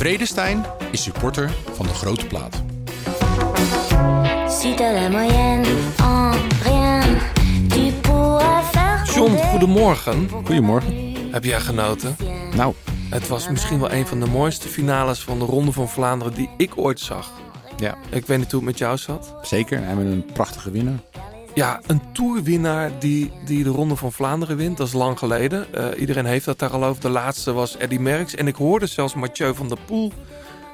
Vredestein is supporter van de Grote Plaat. John, goedemorgen. Goedemorgen. Heb jij genoten? Nou, Het was misschien wel een van de mooiste finales van de Ronde van Vlaanderen die ik ooit zag. ja, Ik weet niet hoe het met jou zat. zeker. En we hebben een prachtige winnaar. Ja, een toerwinnaar die, die de Ronde van Vlaanderen wint, dat is lang geleden. Eh, iedereen heeft dat daar al over. De laatste was Eddy Merckx. En ik hoorde zelfs Mathieu van der Poel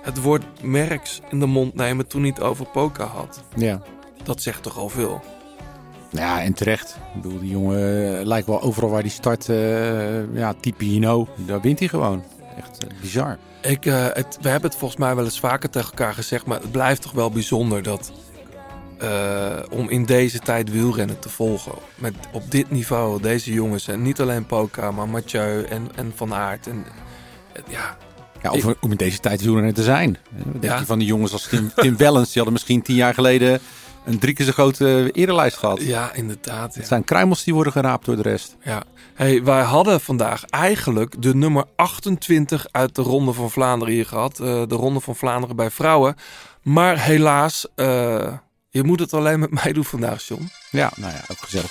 het woord Merckx in de mond nemen toen hij het over Poca had. Ja. Dat zegt toch al veel. Ja, en terecht. Ik bedoel, die jongen eh, lijkt wel overal waar hij start. eh, ja, type Hino. Daar wint hij gewoon. Echt bizar. Ik, het, we hebben het volgens mij wel eens vaker tegen elkaar gezegd, maar het blijft toch wel bijzonder dat eh, om in deze tijd wielrennen te volgen. Met op dit niveau, deze jongens. En niet alleen Poca, maar Mathieu en, en Van Aert. En, eh, ja, Ja, of om in deze tijd wielrenner te zijn. Eh, Wat denk Ja. je van die jongens als Tim, Tim Wellens? Die hadden misschien tien jaar geleden een drie keer zo grote erelijst gehad. ja inderdaad. Ja. Het zijn kruimels die worden geraapt door de rest. Ja. Hey, wij hadden vandaag eigenlijk de nummer 28 uit de Ronde van Vlaanderen hier gehad. Eh, de Ronde van Vlaanderen bij vrouwen. Maar helaas, je moet het alleen met mij doen vandaag, John. Ja, nou ja, ook gezellig.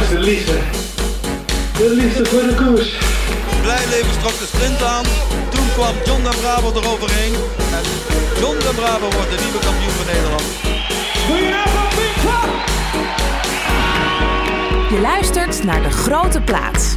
Is de liefde. De liefde voor de koers. Blijleven trok de sprint aan. Toen kwam John den Bravo eroverheen. En John den Bravo wordt de nieuwe kampioen van Nederland. Je luistert naar De Grote Plaats.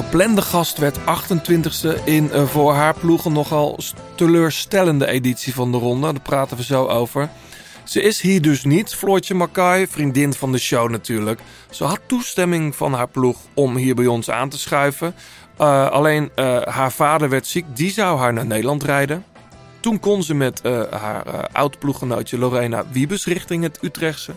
geplande gast werd 28e in een voor haar ploegen nogal teleurstellende editie van de ronde. Daar praten we zo over. Ze is hier dus niet, Floortje Mackay, vriendin van de show natuurlijk. Ze had toestemming van haar ploeg om hier bij ons aan te schuiven. Eh, alleen eh, haar vader werd ziek, die zou haar naar Nederland rijden. Toen kon ze met eh, haar eh, oud-ploeggenootje Lorena Wiebes richting het Utrechtse.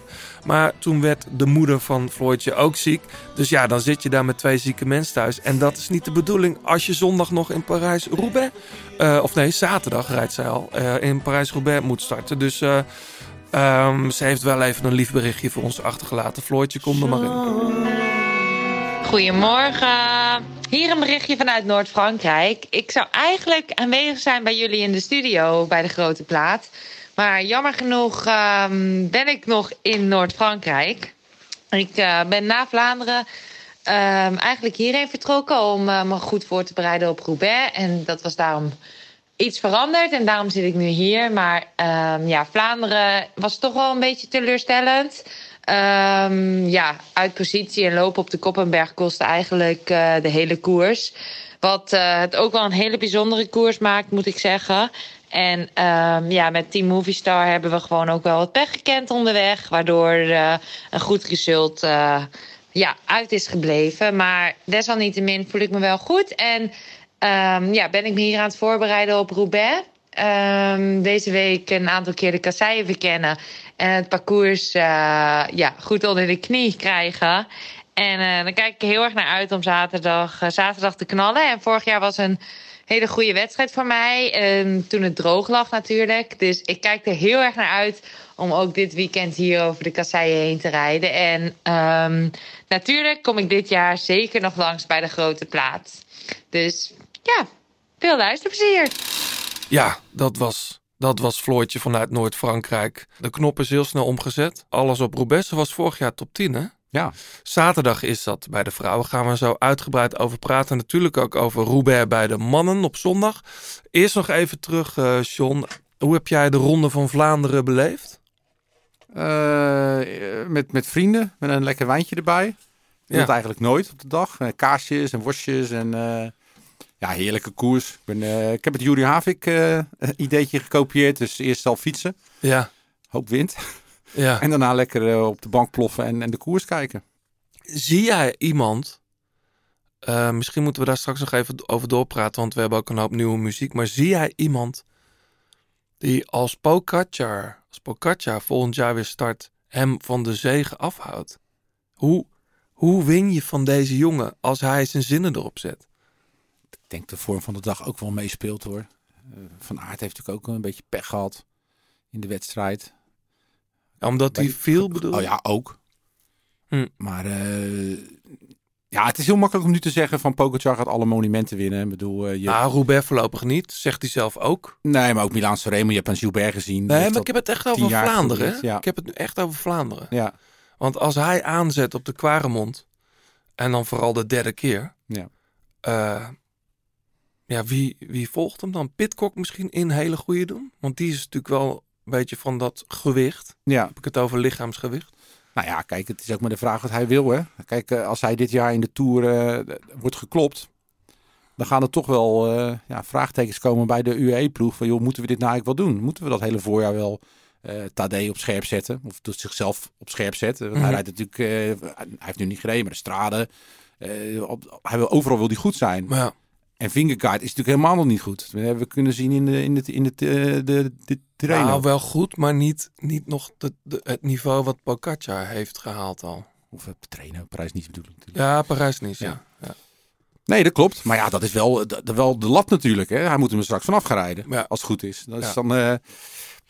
Maar toen werd de moeder van Floortje ook ziek. Dus ja, dan zit je daar met twee zieke mensen thuis. En dat is niet de bedoeling als je zondag nog in Parijs-Roubaix... eh, of nee, zaterdag rijdt zij al, in Parijs-Roubaix moet starten. Dus eh, ehm, ze heeft wel even een lief berichtje voor ons achtergelaten. Floortje, kom er maar in. Goedemorgen. Hier een berichtje vanuit Noord-Frankrijk. Ik zou eigenlijk aanwezig zijn bij jullie in de studio bij de Grote Plaat. Maar jammer genoeg ehm, ben ik nog in Noord-Frankrijk. Ik eh, ben na Vlaanderen ehm, eigenlijk hierheen vertrokken om eh, me goed voor te bereiden op Roubaix. En dat was daarom iets veranderd en daarom zit ik nu hier. Maar ehm, ja, Vlaanderen was toch wel een beetje teleurstellend. Ehm, ja, uit positie en lopen op de Koppenberg kostte eigenlijk eh, de hele koers. Wat eh, het ook wel een hele bijzondere koers maakt, moet ik zeggen. En ehm, ja, met Team Movistar hebben we gewoon ook wel wat pech gekend onderweg. Waardoor eh, een goed result ja, uit is gebleven. Maar desalniettemin voel ik me wel goed. En ehm, ja, ben ik me hier aan het voorbereiden op Roubaix. Deze week een aantal keer de kasseien verkennen. En het parcours eh, ja, goed onder de knie krijgen. En eh, dan kijk ik heel erg naar uit om zaterdag, eh, zaterdag te knallen. En vorig jaar was een hele goede wedstrijd voor mij. toen het droog lag natuurlijk. Dus ik kijk er heel erg naar uit om ook dit weekend hier over de kasseien heen te rijden. En ehm, natuurlijk kom ik dit jaar zeker nog langs bij de grote plaats. Dus ja, veel luisterplezier. Ja, dat was, dat was Floortje vanuit Noord-Frankrijk. De knop is heel snel omgezet. Alles op Roubaix. Ze was vorig jaar top 10, hè? Ja, Zaterdag is dat bij de vrouwen. Gaan we zo uitgebreid over praten. Natuurlijk ook over Roubaix bij de mannen op zondag. Eerst nog even terug, eh John. Hoe heb jij de Ronde van Vlaanderen beleefd? Eh, met, met vrienden, met een lekker wijntje erbij. Ja. het eigenlijk nooit op de dag. Eh, Kaasjes en worstjes en ja, heerlijke koers. Ik, ben, eh, ik heb het Juri Havik eh, ideetje gekopieerd. Dus eerst al fietsen, Ja, hoop wind. ja. En daarna lekker eh, op de bank ploffen en, en de koers kijken. Zie jij iemand Eh, misschien moeten we daar straks nog even over doorpraten, want we hebben ook een hoop nieuwe muziek. Maar zie jij iemand die als Pogacar, als Pogacar volgend jaar weer start, hem van de zegen afhoudt? Hoe, hoe win je van deze jongen als hij zijn zinnen erop zet? Denk de vorm van de dag ook wel meespeelt hoor. Eh, van Aert heeft natuurlijk ook een beetje pech gehad in de wedstrijd. Omdat hij veel bedoelt. Oh ja, ook. Hm. Maar eh, ja, het is heel makkelijk om nu te zeggen van Pogacar gaat alle monumenten winnen. Ik bedoel, eh, je... Nou, Roubaix voorlopig niet, zegt hij zelf ook. nee, maar ook Milaan Sanremo. Je hebt aan Gilbert gezien. Nee, maar ik heb het echt over Vlaanderen. ja. Ik heb het nu echt over Vlaanderen. Ja, Want als hij aanzet op de Quaremont, en dan vooral de derde keer, ja. Ja, wie, wie volgt hem dan? Pitcock misschien in hele goede doen? Want die is natuurlijk wel een beetje van dat gewicht. ja. Heb ik het over lichaamsgewicht? Nou ja, kijk, het is ook maar de vraag wat hij wil. Hè? Kijk, eh, als hij dit jaar in de Tour eh, wordt geklopt, dan gaan er toch wel eh, ja, vraagtekens komen bij de UAE-ploeg. Van, joh, moeten we dit nou eigenlijk wel doen? Moeten we dat hele voorjaar wel eh Tadej op scherp zetten? Of dus zichzelf op scherp zetten? Want Mhm. hij rijdt natuurlijk, hij heeft nu niet gereden, maar de straden. hij wil, overal wil hij goed zijn. Maar ja, En Vingegaard is natuurlijk helemaal nog niet goed. We hebben kunnen zien in, de, in, het, in het, eh, de, de terrein. nou, wel goed, maar niet, niet nog de, de- het niveau wat Pogacar heeft gehaald al. Of het trainen, Parijs niet bedoelen natuurlijk. Ja, Parijs niet. Ja. Ja. Ja. Nee, dat klopt. Maar ja, dat is wel, dat, dat wel de lat natuurlijk. Hè? Hij moet hem straks vanaf gaan rijden. Ja. Als het goed is. Dat is dan, eh,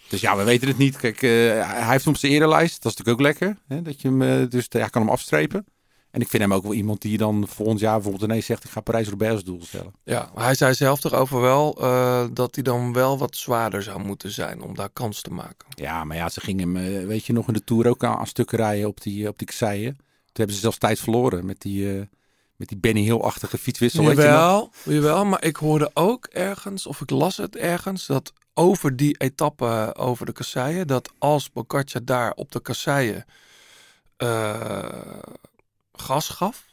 dus ja, we weten het niet. Kijk, eh, hij heeft hem op zijn erelijst. Dat is natuurlijk ook lekker. Hè? Dat je hem, eh, dus ja, kan hem afstrepen. En ik vind hem ook wel iemand die dan volgend jaar bijvoorbeeld ineens zegt... ik ga Parijs-Roubaix als doel stellen. Ja, hij zei zelf erover wel eh, dat hij dan wel wat zwaarder zou moeten zijn om daar kans te maken. Ja, maar ja, ze gingen hem, eh, weet je nog, in de Tour ook aan, aan stukken rijden op die, op die kasseien. Toen hebben ze zelfs tijd verloren met die, eh, met die Benny Hill-achtige fietswissel. weet je? Jawel, jawel, maar ik hoorde ook ergens, of ik las het ergens, dat over die etappe over de kasseien, dat als Bocartje daar op de kasseien eh, gas gaf,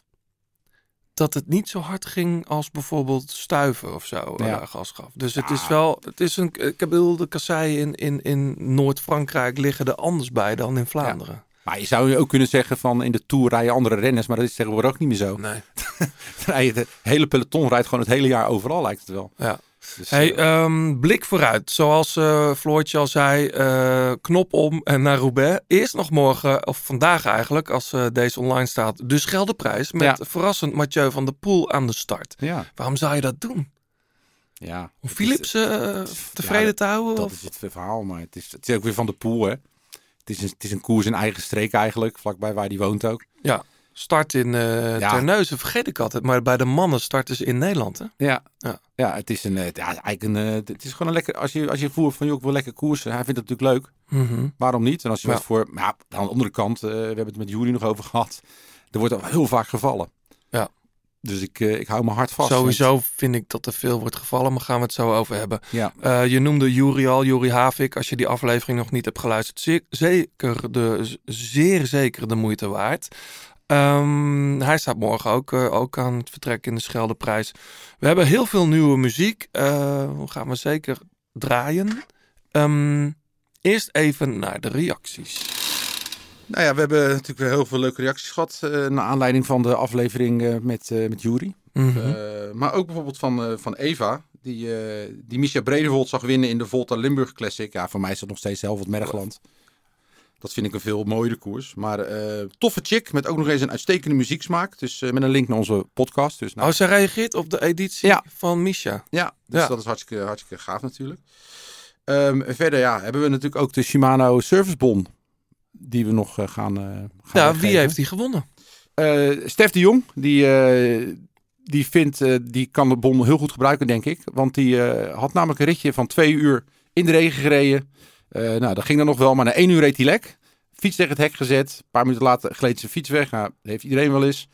dat het niet zo hard ging als bijvoorbeeld stuiven of zo Ja. daar gas gaf. Dus het Ja. is wel, het is een, ik bedoel, de kasseien in, in, in Noord-Frankrijk liggen er anders bij dan in Vlaanderen. Maar je zou ook kunnen zeggen van in de Tour rijden andere renners. Maar dat is tegenwoordig ook niet meer zo. Nee. Rijden- Het hele peloton rijdt gewoon het hele jaar overal, lijkt het wel. Ja. Dus, Hey, eh, ehm, blik vooruit. Zoals eh Floortje al zei, eh, knop om en naar Roubaix. Eerst nog morgen, of vandaag eigenlijk, als deze online staat, de Scheldeprijs. Met Ja. verrassend Mathieu van der Poel aan de start. ja, Waarom zou je dat doen? ja. Om is- Philips tevreden ja, te houden? Dat of? is het verhaal, maar het is, het is ook weer van de pool, hè. Het is, een, het is een koers in eigen streek eigenlijk, vlakbij waar die woont ook. Ja, start in eh Ja. Terneuzen, vergeet ik altijd. Maar bij de mannen starten ze in Nederland, hè? Ja, Ja. ja. het is een, eh, ja, eigenlijk een, eh, het is gewoon een lekker, als je, als je voert van, joh, ik wil lekker koersen. Hij vindt het natuurlijk leuk. Mhm. Waarom niet? En als je Ja. wat voor, maar ja, aan de andere kant, eh, we hebben het met Jury nog over gehad. Er wordt al heel vaak gevallen. Ja. Dus ik, eh, ik hou me hard vast. Sowieso vind ik dat er veel wordt gevallen, maar gaan we het zo over hebben. ja, Eh, je noemde Juri al, Juri Havik. Als je die aflevering nog niet hebt geluisterd, ze- zeker de, zeer zeker de moeite waard. Ehm, hij staat morgen ook, eh, ook aan het vertrek in de Scheldeprijs. We hebben heel veel nieuwe muziek. Eh gaan we zeker draaien. Ehm, eerst even naar de reacties. Nou ja, we hebben natuurlijk weer heel veel leuke reacties gehad. eh naar aanleiding van de aflevering met, met Jury. Mhm. Maar ook bijvoorbeeld van, van Eva. Die, die Misha Bredevoort zag winnen in de Volta Limburg Classic. Ja, voor mij is dat nog steeds Helvold Mergland. Dat vind ik een veel mooiere koers. Maar eh, toffe chick met ook nog eens een uitstekende muzieksmaak. Dus eh, met een link naar onze podcast. Dus nou, Oh, zij reageert op de editie Ja. van Misha. Ja, dus Ja. dat is hartstikke, hartstikke gaaf natuurlijk. Ehm, verder ja, hebben we natuurlijk ook de Shimano Servicebon. Die we nog eh, gaan, gaan Ja, weggeven. wie heeft die gewonnen? Stef de Jong, die, die vindt, die kan de bon heel goed gebruiken, denk ik. Want die had namelijk een ritje van twee uur in de regen gereden. Eh, nou, dat ging dan nog wel, maar na één uur reed hij lek. Fiets tegen het hek gezet. Een paar minuten later gleed zijn fiets weg. Nou, dat heeft iedereen wel eens.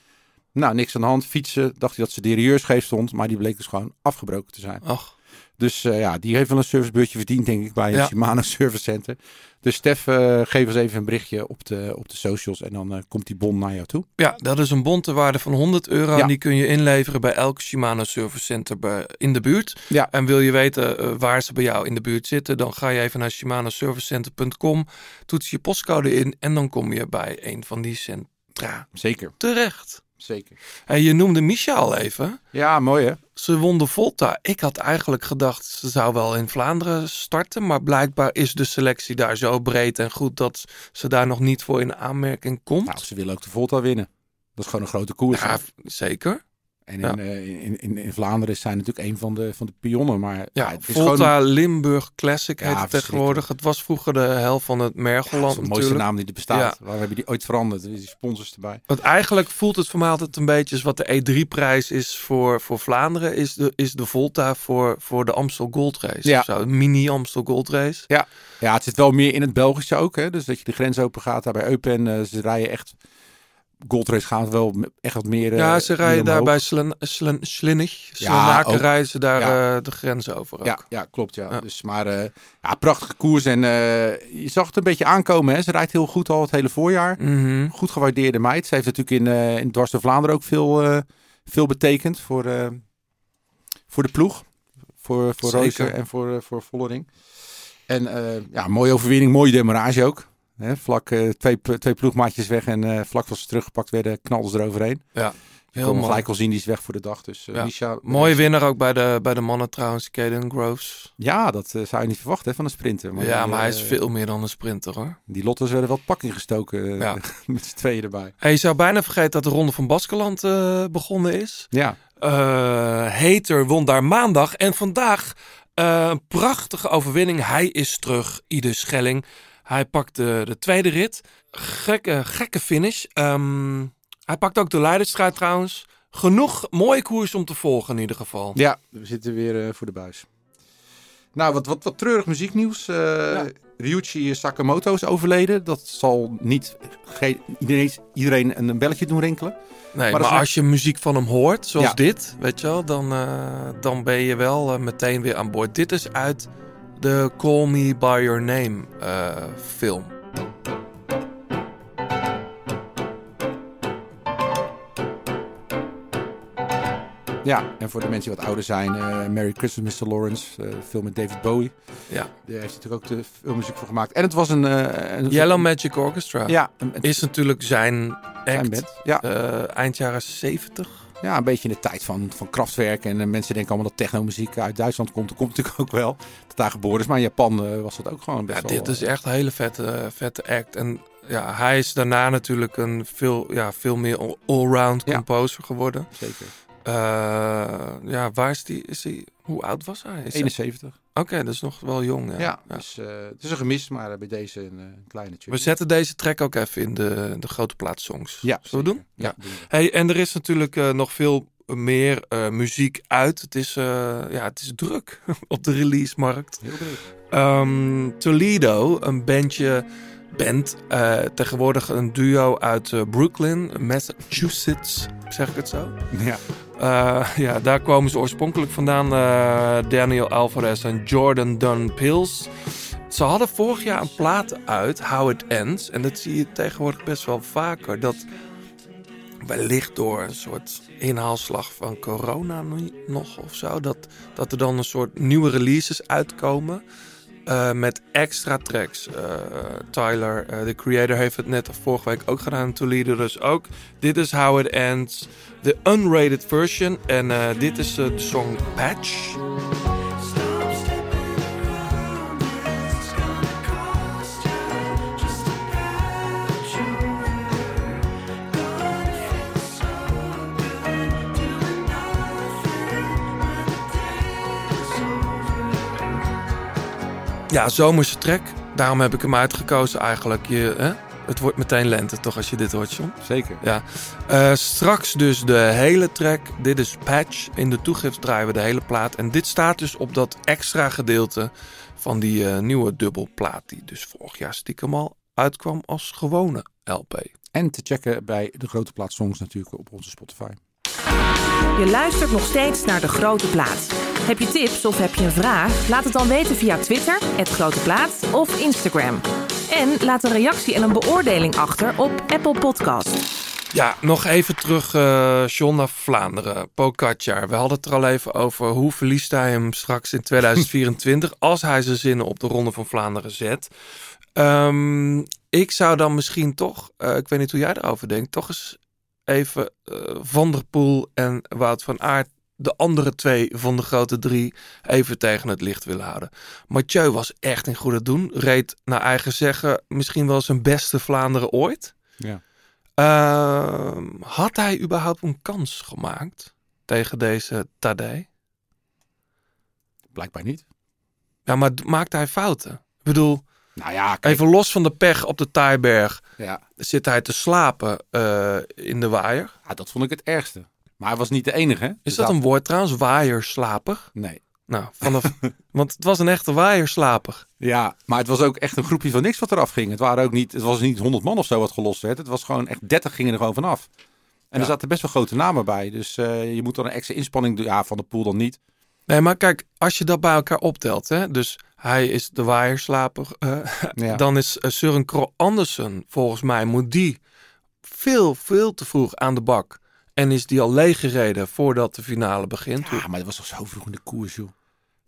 Nou, niks aan de hand. Fietsen, dacht hij dat ze derailleur scheef stond. Maar die bleek dus gewoon afgebroken te zijn. Ach, Dus eh, ja, die heeft wel een servicebeurtje verdiend, denk ik, bij een Ja. Shimano Service Center. Dus Stef, eh, geef ons even een berichtje op de, op de socials en dan eh, komt die bon naar jou toe. Ja, dat is een bon ter waarde van 100 euro. Ja. En die kun je inleveren bij elk Shimano Service Center bij- in de buurt. Ja. En wil je weten waar ze bij jou in de buurt zitten, dan ga je even naar shimanoservicecenter.com, toets je postcode in en dan kom je bij een van die centra Zeker. terecht. zeker. Hey, je noemde Misha al even. Ja, mooi hè? Ze won de Volta. Ik had eigenlijk gedacht ze zou wel in Vlaanderen starten. Maar blijkbaar is de selectie daar zo breed en goed dat ze daar nog niet voor in aanmerking komt. Nou, ze willen ook de Volta winnen. Dat is gewoon een grote koers. ja, zeker. En ja. in, eh, in, in, in Vlaanderen zijn natuurlijk een van de, van de pionnen. Maar Ja, ja, het is Volta gewoon Limburg Classic heet Ja, het tegenwoordig. Het was vroeger de helft van het ja, Mergeland dat is de mooiste natuurlijk. naam die er bestaat. Ja. Waar hebben die ooit veranderd? Er is die sponsors erbij. Want eigenlijk voelt het voor mij altijd een beetje als wat de E3-prijs is voor, voor Vlaanderen, is de, is de Volta voor, voor de Amstel Gold Race. Ja. of zo. Mini Amstel Gold Race. Ja, het zit wel meer in het Belgische ook. Hè? Dus dat je de grens open gaat daar bij Eupen. eh, ze rijden echt... Goldrace gaat wel echt wat meer... eh, ja, ze rijden meer daar omhoog. bij Slen, Slen, Slinnig. Ook. rijden ze daar Ja. eh, de grens over ook. Ja, ja, klopt. Ja. Ja. Dus, maar eh, ja, prachtige koers. En eh, je zag het een beetje aankomen. Hè? Ze rijdt heel goed al het hele voorjaar. Mhm. Goed gewaardeerde meid. Ze heeft natuurlijk in, eh in Dwars Vlaanderen ook veel, eh, veel betekend voor, eh, voor de ploeg. Voor, voor Zeker. En voor, eh, voor Vollering. En eh, ja, mooie overwinning, mooie demarrage ook. Hè? Vlak eh, twee, twee ploegmaatjes weg en eh, vlak als ze teruggepakt werden, knalden ze eroverheen. Ja, Heel mooi. gelijk al zien, die is weg voor de dag. Dus eh Ja. Misha, Mooie winnaar ook bij de, bij de mannen trouwens, Caden Groves. Ja, dat zou je niet verwachten hè, van een sprinter. ja, die, maar hij is veel meer dan een sprinter hoor. Die Lottes werden wel pak ingestoken eh, Ja. met z'n tweeën erbij. Hey, je zou bijna vergeten dat de Ronde van Baskeland begonnen is. Ja, Hater won daar maandag. En vandaag een prachtige overwinning. Hij is terug, Ide Schelling. Hij pakt de, de tweede rit. Gekke, gekke finish. Ehm, hij pakt ook de leidersstrijd trouwens. Genoeg mooie koers om te volgen in ieder geval. ja we zitten weer eh, voor de buis. Nou, wat, wat, wat treurig muzieknieuws. Eh Ryuichi Sakamoto is overleden. Dat zal niet iedereen, iedereen een belletje doen rinkelen. Nee, Maar als je muziek van hem hoort, zoals Ja. dit, weet je wel, dan, eh, dan ben je wel meteen weer aan boord. Dit is uit de Call Me By Your Name eh, film. Ja, en voor de mensen die wat ouder zijn, eh, Merry Christmas, Mr. Lawrence, eh film met David Bowie. Ja. Daar heeft hij natuurlijk ook de filmmuziek voor gemaakt. En het was een... een Yellow Magic Orchestra Ja, een, is natuurlijk zijn zijn act. band. Ja. eind jaren 70. Ja, een beetje in de tijd van, van krachtwerk. En eh, mensen denken allemaal dat technomuziek uit Duitsland komt. Dat komt natuurlijk ook wel. Dat daar geboren is. Maar in Japan eh, was dat ook gewoon best Ja, wel... dit is eh, echt een hele vette, vette act. En ja, hij is daarna natuurlijk een veel, ja, veel meer all- allround Ja. composer geworden. Zeker. Ja, waar is die? Is hij hoe oud was hij? Is hij- 71. Oké, dat is nog wel jong. Ja. Ja, Ja. Dus, eh, het is een gemis. Maar eh, bij deze een, eh, kleine tune. We zetten deze track ook even in de, de grote plaats songs. Ja, Zullen we doen? Ja, doen we. Hey, en er is natuurlijk nog veel meer muziek uit. Het is, ja, het is druk op de release-markt. Heel druk. Ehm, Toledo, een bandje, band, eh, tegenwoordig een duo uit eh, Brooklyn, Massachusetts, zeg ik het zo? Ja. Eh, ja, daar komen ze oorspronkelijk vandaan, Daniel Alvarez en Jordan Dunn Pills. Ze hadden vorig jaar een plaat uit, How It Ends. En dat zie je tegenwoordig best wel vaker. Dat wellicht door een soort inhaalslag van corona nog of zo. Dat, dat er dan een soort nieuwe releases uitkomen. Eh, met extra tracks. Eh, Tyler, eh, de creator, heeft het net vorige week ook gedaan Toledo. Dus ook. Dit is How It Ends. De unrated version. En dit is de song Patch. Ja, zomerse track. Daarom heb ik hem uitgekozen eigenlijk. Je, hè? Het wordt meteen lente toch als je dit hoort, John? Zeker. Ja. Eh, straks dus de hele track. Dit is Patch. In de toegift draaien we de hele plaat. En dit staat dus op dat extra gedeelte van die eh, nieuwe dubbelplaat. Die dus vorig jaar stiekem al uitkwam als gewone LP. En te checken bij de grote plaats songs natuurlijk op onze Spotify. Je luistert nog steeds naar De Grote Plaat. Heb je tips of heb je een vraag? Laat het dan weten via Twitter, het Grote Plaat of Instagram. En laat een reactie en een beoordeling achter op Apple Podcast. Ja, nog even terug, eh John, naar Vlaanderen. Pogacar. We hadden het er al even over. Hoe verliest hij hem straks in 2024 als hij zijn zinnen op de Ronde van Vlaanderen zet? Ehm, ik zou dan misschien toch, eh, ik weet niet hoe jij erover denkt, toch eens even eh, Van der Poel en Wout van Aert de andere twee van de grote drie even tegen het licht willen houden. Mathieu was echt in goede doen. Reed naar eigen zeggen misschien wel zijn beste Vlaanderen ooit. Ja. Ehm, had hij überhaupt een kans gemaakt tegen deze Tadej? Blijkbaar niet. Ja, maar maakte hij fouten? Ik bedoel, Nou ja, kijk. even los van de pech op de Taaiberg... Ja, zit hij te slapen eh, in de waaier. ja, dat vond ik het ergste. Maar hij was niet de enige. hè? Is dat een woord trouwens? Waaierslaper? Nee. Nou, vanaf, want het was een echte waaierslaper. Ja, maar het was ook echt een groepje van niks wat eraf ging. Het, waren ook niet, het was niet 100 man of zo wat gelost werd. Het was gewoon echt 30 gingen er gewoon vanaf. En er zaten best wel grote namen bij. Dus eh, je moet dan een extra inspanning doen. Ja, van de pool dan niet. Nee, maar kijk, als je dat bij elkaar optelt, hè, dus hij is de waaierslaper, Ja. dan is uh, Søren Krol Andersen, volgens mij, moet die veel, veel te vroeg aan de bak. En is die al leeggereden voordat de finale begint. Ja, maar dat was toch zo vroeg in de koers, joh.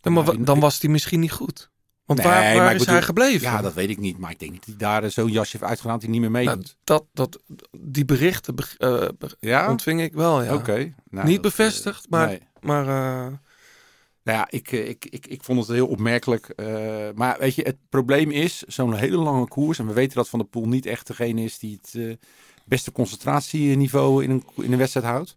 Dan, maar, dan was die misschien niet goed. Want Nee, waar, is bedoel- hij gebleven? Ja, dat weet ik niet. Maar ik denk dat hij daar eh, zo'n jasje heeft uitgedaan dat hij niet meer Nou, meedoet. dat, dat, die berichten eh, ja? ontving ik wel, ja. Oké. Nou, niet dat, bevestigd, eh, maar, nee. maar eh, Nou ja, ik, eh, ik, ik, ik vond het heel opmerkelijk. eh, maar weet je, het probleem is, zo'n hele lange koers. En we weten dat Van der Poel niet echt degene is die het eh, concentratieniveau in een, in een wedstrijd houdt.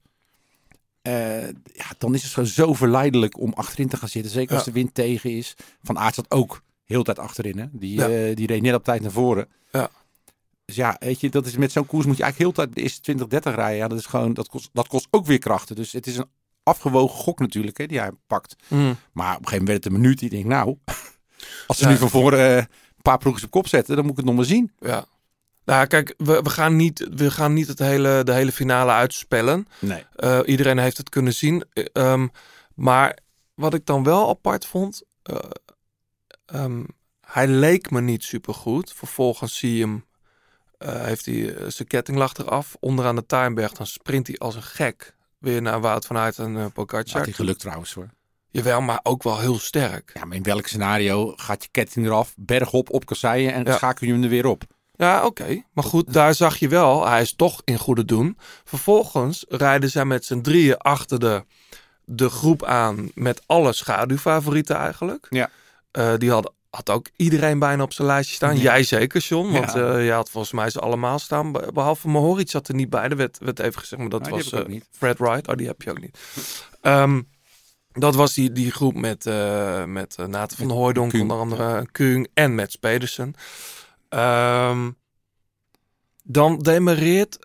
Eh, ja, dan is het zo verleidelijk om achterin te gaan zitten. Zeker als de wind tegen is. Van Aert zat ook heel tijd achterin. Hè? Die, Ja. eh, die reed net op tijd naar voren. Ja. Dus ja, weet je, dat is met zo'n koers moet je eigenlijk heel tijd de eerste 20, 30 rijden. Ja, dat is gewoon, dat kost, dat kost ook weer krachten. Dus het is een afgewogen gok natuurlijk, hè, die hij pakt. mm, Maar op een gegeven moment werd het een minuut. Die denk nou, als ze nu van voren eh, een paar ploegjes op kop zetten, dan moet ik het nog maar zien. ja. Nou, kijk, we, we, gaan niet, we gaan niet het hele, de hele finale uitspellen. Nee. Eh, iedereen heeft het kunnen zien. Eh, ehm, maar wat ik dan wel apart vond, eh, ehm, hij leek me niet supergoed. Vervolgens zie je hem, heeft hij zijn ketting lag eraf, onderaan de Tuinberg. Dan sprint hij als een gek weer naar Wout van Aert en uh, Had Pogacar. hij geluk trouwens hoor. Jawel, maar ook wel heel sterk. Ja, maar in welk scenario gaat je ketting eraf, bergop op kasseien en Ja. schakel je hem er weer op? Ja, oké. Maar goed, daar zag je wel, hij is toch in goede doen. Vervolgens rijden zij met z'n drieën achter de, de groep aan met alle schaduwfavorieten eigenlijk. Ja. Eh, die had, had ook iedereen bijna op zijn lijstje staan. Ja. Jij zeker, John. Want Ja. eh, je had volgens mij ze allemaal staan. Be- Behalve Mohoric zat er niet bij. Er werd, werd even gezegd, maar dat was niet. Fred Wright. Oh, die heb je ook niet. Ehm, dat was die, die groep met, met uh, Nathan van Met Hooijdonk, Kuhn. onder andere Kung en Mats Pedersen. Ehm, dan demareert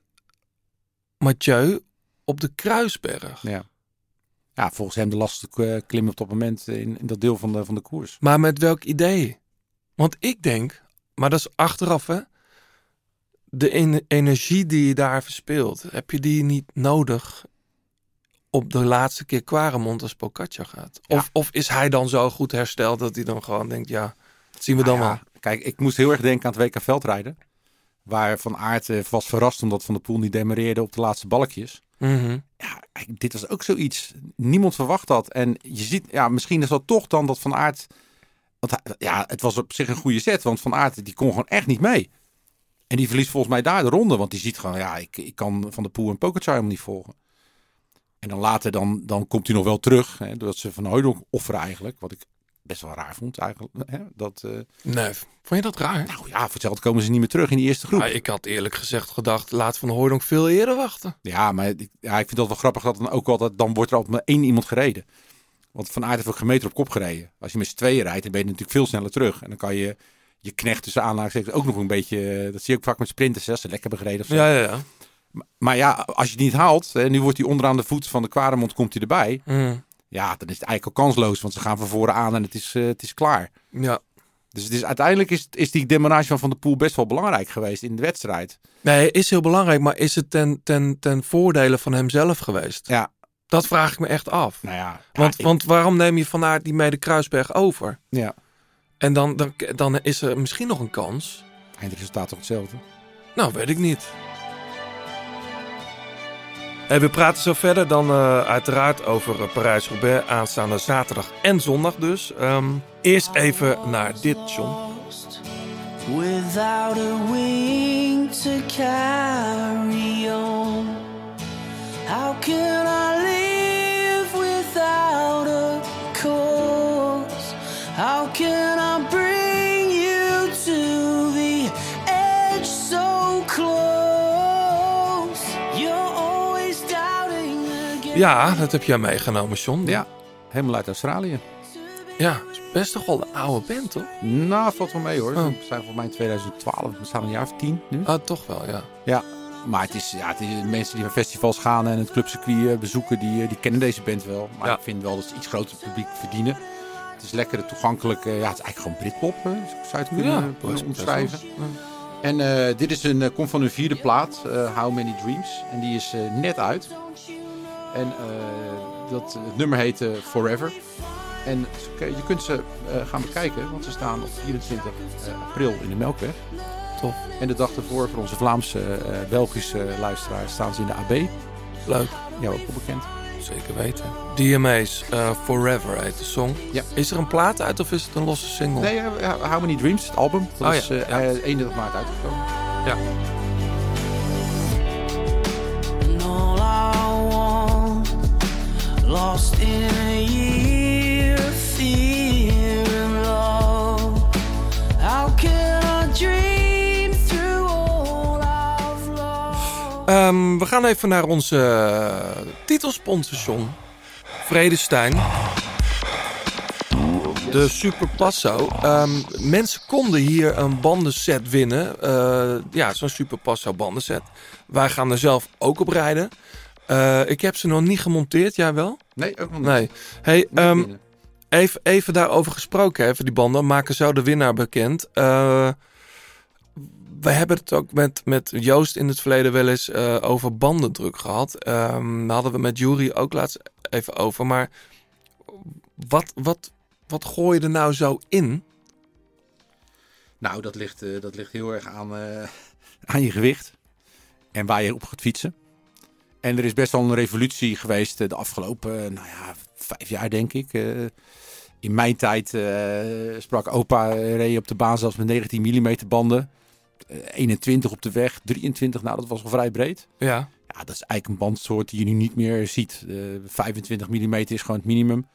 Mathieu op de Kruisberg. Ja. Ja, volgens hem de lastigste eh, klim op dat moment in, in dat deel van de, van de koers. Maar met welk idee? Want ik denk, maar dat is achteraf hè. De en- energie die je daar verspeelt, heb je die niet nodig op de laatste keer Quaremont als Pogacar gaat? Ja. Of, of is hij dan zo goed hersteld dat hij dan gewoon denkt, ja, dat zien we dan Nou wel. Kijk, ik moest heel erg denken aan het WK veldrijden. Waar Van Aert eh, was verrast omdat Van der Poel niet demareerde op de laatste balkjes. Mhm. Ja, dit was ook zoiets. Niemand verwacht dat. En je ziet, ja, misschien is dat toch dan dat Van Aert... Want hij- ja, het was op zich een goede set. Want Van Aert die kon gewoon echt niet mee. En die verliest volgens mij daar de ronde. Want die ziet gewoon, ja, ik, ik kan Van der Poel en helemaal niet volgen. En dan later, dan, dan komt hij nog wel terug. Hè, doordat ze Van Hooydonk offeren eigenlijk. Wat ik best wel raar vond eigenlijk. Hè, dat, eh, Nee, vond je dat raar? nou ja, voor hetzelfde komen ze niet meer terug in die eerste groep. Nou, ik had eerlijk gezegd gedacht, laat Van Hooydonk veel eerder wachten. Ja, maar ik- ja, ik vind dat wel grappig dat dan ook altijd, dan wordt er altijd maar één iemand gereden. Want Van Aert heeft ook geen meter op kop gereden. Als je met z'n tweeën rijdt, dan ben je natuurlijk veel sneller terug. En dan kan je je knecht tussen aanhalingstekens ook nog een beetje, eh, dat zie je ook vaak met sprinters, hè, als ze lekker hebben gereden. Of zo. Ja, ja, ja. Maar ja, als je het niet haalt, hè, nu wordt hij onderaan de voet van de Quaremont, komt hij erbij. Mm, Ja, dan is het eigenlijk al kansloos, want ze gaan van voren aan en het is, eh, het is klaar. ja. Dus het is, uiteindelijk is, is die demarage van Van der Poel best wel belangrijk geweest in de wedstrijd. Nee, is heel belangrijk, maar is het ten, ten, ten voordele van hemzelf geweest? Ja, Dat vraag ik me echt af. nou ja. Want, ja, ik- want waarom neem je Van Aert niet mee de Kruisberg over? ja, En dan, dan, dan is er misschien nog een kans. eindresultaat toch hetzelfde. Nou, weet ik niet. En we praten zo verder dan uh, uiteraard over eh, Parijs-Roubaix aanstaande zaterdag en zondag dus. Um, eerst even naar dit, John. Without a wing to carry on How can I live without a cause? How can Ja, dat heb jij meegenomen, John. Ja, helemaal uit Australië. Ja, is best toch wel een oude band, toch? Nou, valt wel mee hoor. Oh. We zijn volgens mij in 2012, we staan een jaar of tien nu. Ah, toch wel, ja. Ja, maar het is, ja, het is mensen die naar festivals gaan en het clubcircuit eh, bezoeken, die, eh, die kennen deze band wel. Maar Ja. ik vind wel dat ze iets groter publiek verdienen. Het is lekker toegankelijk. eh, ja, het is eigenlijk gewoon Britpop, hè, zou je het kunnen Ja, omschrijven. Ja. En dit is een, komt van hun vierde plaat, How Many Dreams. En die is net uit. En eh, dat, het nummer heet Forever. En je kunt ze eh, gaan bekijken, want ze staan op 24 eh, april in de Melkweg. Tof. En de dag ervoor voor onze Vlaamse, Belgische luisteraars staan ze in de AB. Leuk. Jou ook bekend. Zeker weten. DMA's Forever heet de song. Ja. Is er een plaat uit of is het een losse single? Nee, eh, How Many Dreams, het album. Dat Oh is ja, eh, ja. eh, 31 maart uitgekomen. Ja. In a? Ehm, we gaan even naar onze eh, titelsponsor. De Super Passo. Ehm, mensen konden hier een bandenset winnen. Eh, ja, zo'n Super Passo bandenset. Wij gaan er zelf ook op rijden. Eh, ik heb ze nog niet gemonteerd, jij wel? Nee, ook nog niet. Nee. Hey, Niet ehm, even, even daarover gesproken, even die banden. Maken zo de winnaar bekend. Eh, we hebben het ook met, met Joost in het verleden wel eens eh, over bandendruk gehad. Ehm daar hadden we met Jury ook laatst even over. Maar wat, wat, wat gooi je er nou zo in? Nou, dat ligt, eh, dat ligt heel erg aan, eh, aan je gewicht. En waar je op gaat fietsen. En er is best wel een revolutie geweest eh, de afgelopen, eh, nou ja, vijf jaar denk ik. Eh, in mijn tijd sprak opa, reed op de baan zelfs met 19 mm banden. Eh, 21 op de weg, 23, nou dat was al vrij breed. Ja, Ja, dat is eigenlijk een bandsoort die je nu niet meer ziet. Eh 25 mm is gewoon het minimum.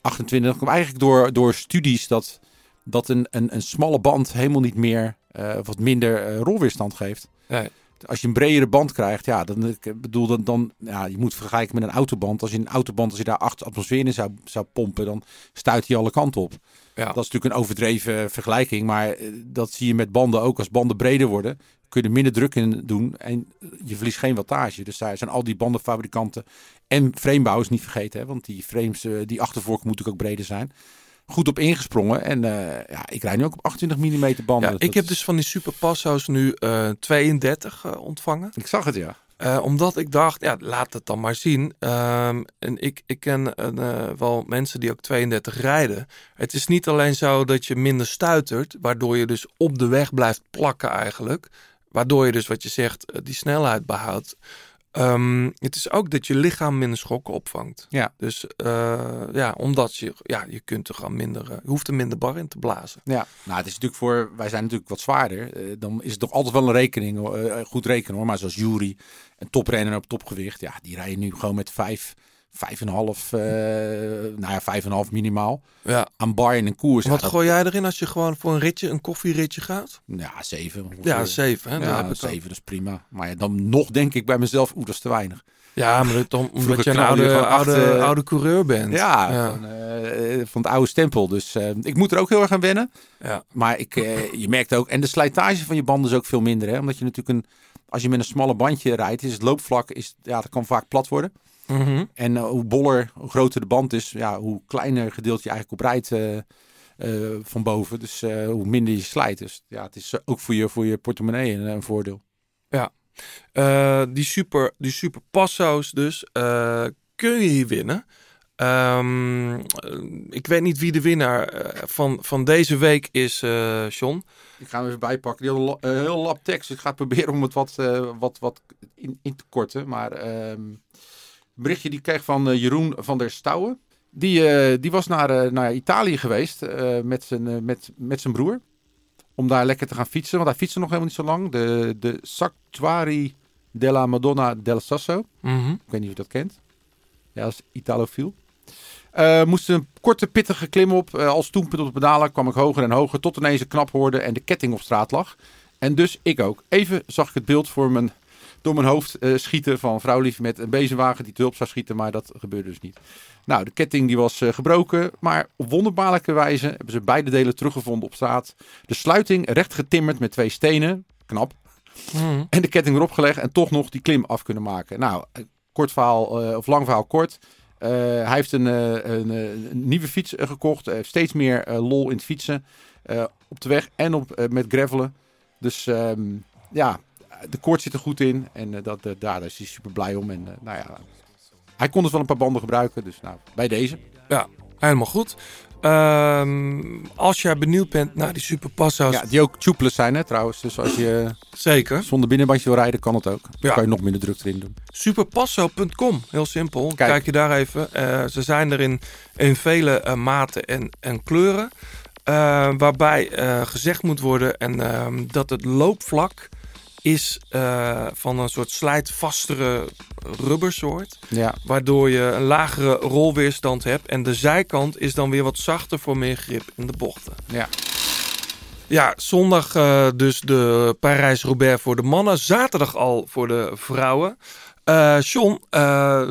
28 komt eigenlijk door, door studies dat, dat een, een, een smalle band helemaal niet meer eh, wat minder rolweerstand geeft. Nee. Als je een bredere band krijgt, ja, dan ik bedoel dan, dan ja, je moet vergelijken met een autoband. Als je een autoband, als je daar 8 atmosfeer in zou, zou pompen, dan stuit hij alle kanten op. ja. Dat is natuurlijk een overdreven vergelijking, maar eh, dat zie je met banden ook. Als banden breder worden, kun je er minder druk in doen en je verliest geen wattage. Dus daar zijn al die bandenfabrikanten en framebouwers niet vergeten, hè, want die frames, eh, die achtervork moet natuurlijk ook breder zijn. Goed op ingesprongen en eh, ja, ik rijd nu ook op 28 mm banden. ja, ik heb is- dus van die Super Passo's nu eh 32 eh, ontvangen. Ik zag het, ja. Eh, omdat ik dacht, ja, laat het dan maar zien. Ehm, en ik, ik ken eh, wel mensen die ook 32 rijden. Het is niet alleen zo dat je minder stuitert, waardoor je dus op de weg blijft plakken eigenlijk. Waardoor je dus, wat je zegt, eh, die snelheid behoudt. Ehm, het is ook dat je lichaam minder schokken opvangt. Ja. Dus eh, ja, omdat je, ja, je kunt er gewoon minder, eh, je hoeft er minder bar in te blazen. Ja, nou, het is natuurlijk voor, wij zijn natuurlijk wat zwaarder. Eh, dan is het toch altijd wel een rekening, goed rekenen hoor. Maar zoals Jury, een toprenner op topgewicht, ja, die rijden nu gewoon met vijf, vijf en een half, eh, nou ja, vijf en een half minimaal Ja. aan bar in een koers. Wat ja, dat- gooi jij erin als je gewoon voor een ritje, een koffieritje gaat? Ja, zeven. ongeveer. Ja, zeven. Hè? Ja, zeven, dat is prima. Maar ja, dan nog denk ik bij mezelf, oeh, dat is te weinig. Ja, maar dat, om- omdat je een oude, oude, eh, oude coureur bent. Ja, ja. Van, eh, van het oude stempel. Dus ik moet er ook heel erg aan wennen. ja. Maar ik, je merkt ook, en de slijtage van je banden is ook veel minder. Hè? Omdat je natuurlijk een, als je met een smalle bandje rijdt, is het loopvlak, is, ja, dat kan vaak plat worden. Mhm. En eh, hoe boller, hoe groter de band is, ja, hoe kleiner gedeelte je eigenlijk op rijdt eh, eh, van boven. Dus hoe minder je slijt. Dus ja, het is ook voor je, voor je portemonnee een, een voordeel. Eh, die, super, die super passo's dus, kun je hier winnen. Ehm, eh, ik weet niet wie de winnaar van, van deze week is, eh John. Ik ga hem even bijpakken. Die had een la- een heel lap tekst. Ik ga proberen om het wat, wat, wat in, in te korten. Maar ehm, berichtje die ik kreeg van eh, Jeroen van der Stouwen. Die, eh, die was naar, eh, naar Italië geweest met, zijn, met, met zijn broer. Om daar lekker te gaan fietsen. Want hij fietste nog helemaal niet zo lang. De, de Sactuari della Madonna del Sasso. Mhm. Ik weet niet of je dat kent. Ja, dat is Italofiel. Eh moesten een korte pittige klim op. Eh, als toenpunt op de pedalen kwam ik hoger en hoger. Tot ineens een knap hoorde en de ketting op straat lag. En dus ik ook. Even zag ik het beeld voor mijn, door mijn hoofd eh, schieten van vrouwlief met een bezemwagen die te hulp zou schieten, maar dat gebeurde dus niet. Nou, de ketting die was eh, gebroken, maar op wonderbaarlijke wijze hebben ze beide delen teruggevonden op straat. De sluiting recht getimmerd met twee stenen, knap, Mhm. en de ketting erop gelegd en toch nog die klim af kunnen maken. Nou, eh, kort verhaal, of lang verhaal kort. Hij heeft een, een, een nieuwe fiets gekocht. Heeft steeds meer lol in het fietsen. op de weg en op, met gravelen. Dus ehm, ja, de koord zit er goed in. En eh, dat, eh, daar is hij super blij om. En eh, nou ja, hij kon dus wel een paar banden gebruiken. Dus nou, bij deze. Ja, helemaal goed. Ehm, als jij benieuwd bent naar die Super Passo's, Ja, die ook tubeless zijn hè, trouwens. Dus als je zeker. zonder binnenbandje wil rijden, kan het ook. Dan Ja. kan je nog minder druk erin doen. Superpasso.com, heel simpel. Kijk, Kijk. je daar even. Ze zijn er in, in vele maten en, en kleuren. Waarbij gezegd moet worden en, ehm, dat het loopvlak is eh, van een soort slijtvastere rubbersoort. Ja, Waardoor je een lagere rolweerstand hebt. En de zijkant is dan weer wat zachter voor meer grip in de bochten. ja. Ja, zondag eh, dus de Parijs-Roubaix voor de mannen. Zaterdag al voor de vrouwen. Eh John,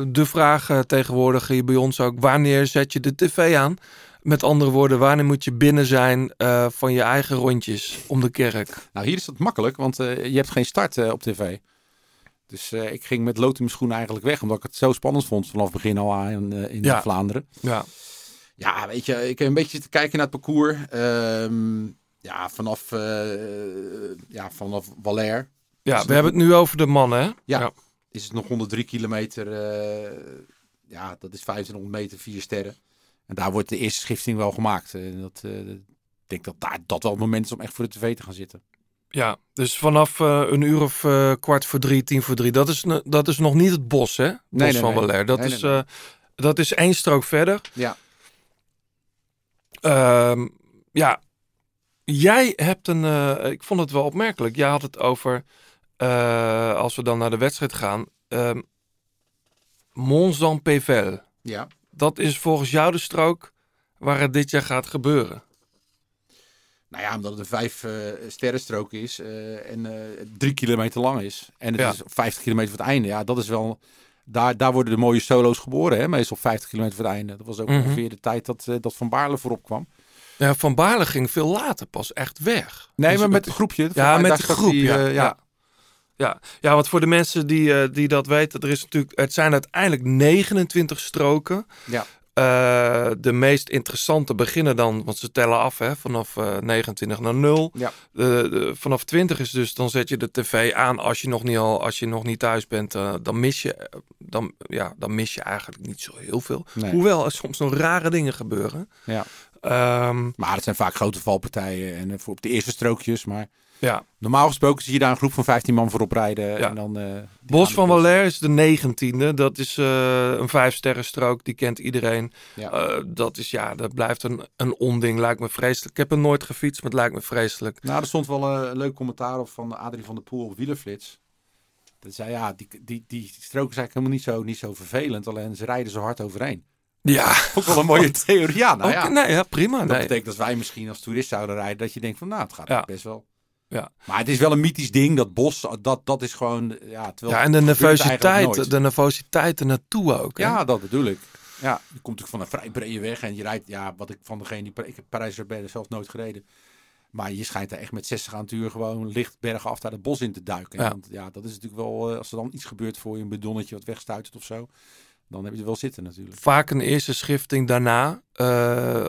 de vraag tegenwoordig hier bij ons ook. Wanneer zet je de tv aan? Met andere woorden, wanneer moet je binnen zijn eh, van je eigen rondjes om de kerk? Nou, hier is dat makkelijk, want eh, je hebt geen start eh, op tv. Dus ik ging met lood in mijn schoenen eigenlijk weg, omdat ik het zo spannend vond vanaf begin al aan in, in Ja. Vlaanderen. Ja, Ja, weet je, ik heb een beetje zitten kijken naar het parcours. Ehm, ja, vanaf, ja, vanaf Valère ja we hebben het nu over de mannen, hè? Ja. is het nog 103 kilometer. ja, dat is 2500 meter, vier sterren. En daar wordt de eerste schifting wel gemaakt. En dat, eh, ik denk dat daar, dat wel het moment is om echt voor de tv te gaan zitten. Ja, dus vanaf eh, een uur of eh, kwart voor drie, tien voor drie. Dat is, dat is nog niet het bos, hè? Bos Nee, nee, van. Valère. Dat, Nee, is, eh, dat is één strook verder. Ja. Ehm, ja, jij hebt een. eh, ik vond het wel opmerkelijk. Jij had het over. eh, als we dan naar de wedstrijd gaan. ehm Mont-Jean-Pével. Ja. Dat is volgens jou de strook waar het dit jaar gaat gebeuren. Nou ja, omdat het een vijf eh sterrenstrook is eh, en eh, drie kilometer lang is. En het Ja. is 50 kilometer voor het einde. Ja, dat is wel... Daar, daar worden de mooie solo's geboren, hè? meestal 50 kilometer voor het einde. Dat was ook Mhm. ongeveer de tijd dat, dat Van Baarle voorop kwam. Ja, Van Baarle ging veel later pas echt weg. Nee, Dus maar met het- groepje. Ja, met de staat groep. die, ja, eh, ja. Ja. Ja. Want voor de mensen die, eh, die dat weten, er is natuurlijk, het zijn uiteindelijk 29 stroken. Ja. Eh, de meest interessante beginnen dan, want ze tellen af hè, vanaf eh, 29 naar 0. Ja. De, de- vanaf 20 is dus, dan zet je de tv aan als je nog niet, al, als je nog niet thuis bent. dan, mis je, dan, ja, dan mis je eigenlijk niet zo heel veel. Nee. Hoewel er soms nog rare dingen gebeuren. Ja. Ehm, Maar het zijn vaak grote valpartijen en voor op de eerste strookjes. Maar ja. normaal gesproken zie je daar een groep van 15 man voorop rijden. Ja. En dan, eh, Bos van. Valère is de negentiende. Dat is eh, een vijfsterrenstrook. Die kent iedereen. Ja. Eh, dat is ja, dat blijft een, een onding. Lijkt me vreselijk. Ik heb er nooit gefietst, maar het lijkt me vreselijk. Nou, er stond wel een leuk commentaar op van Adrie van der Poel op Wielerflits. Dat zei, ja, die, die, die strook is eigenlijk helemaal niet zo, niet zo vervelend. Alleen ze rijden zo hard overheen. Ja, Ook wel een mooie theorie. Ja, nou ja. nee, ja prima. Dat Nee. betekent dat wij misschien als toerist zouden rijden, dat je denkt van, nou, het gaat Ja. best wel. Ja. Maar het is wel een mythisch ding, dat bos, dat, dat is gewoon, ja, terwijl Ja, en de nervositeit, de nervositeit er naartoe ook. hè? Ja, dat bedoel ik. Ja, je komt natuurlijk van een vrij brede weg en je rijdt, ja, wat ik van degene die, ik heb Parijs-Roubaix zelf nooit gereden. Maar je schijnt er echt met 60 aan het uur gewoon licht bergen af daar het bos in te duiken. Ja. Want ja, dat is natuurlijk wel, eh, als er dan iets gebeurt voor je, een bedonnetje wat wegstuitert of zo, dan heb je er wel zitten natuurlijk. Vaak een eerste schifting daarna. eh,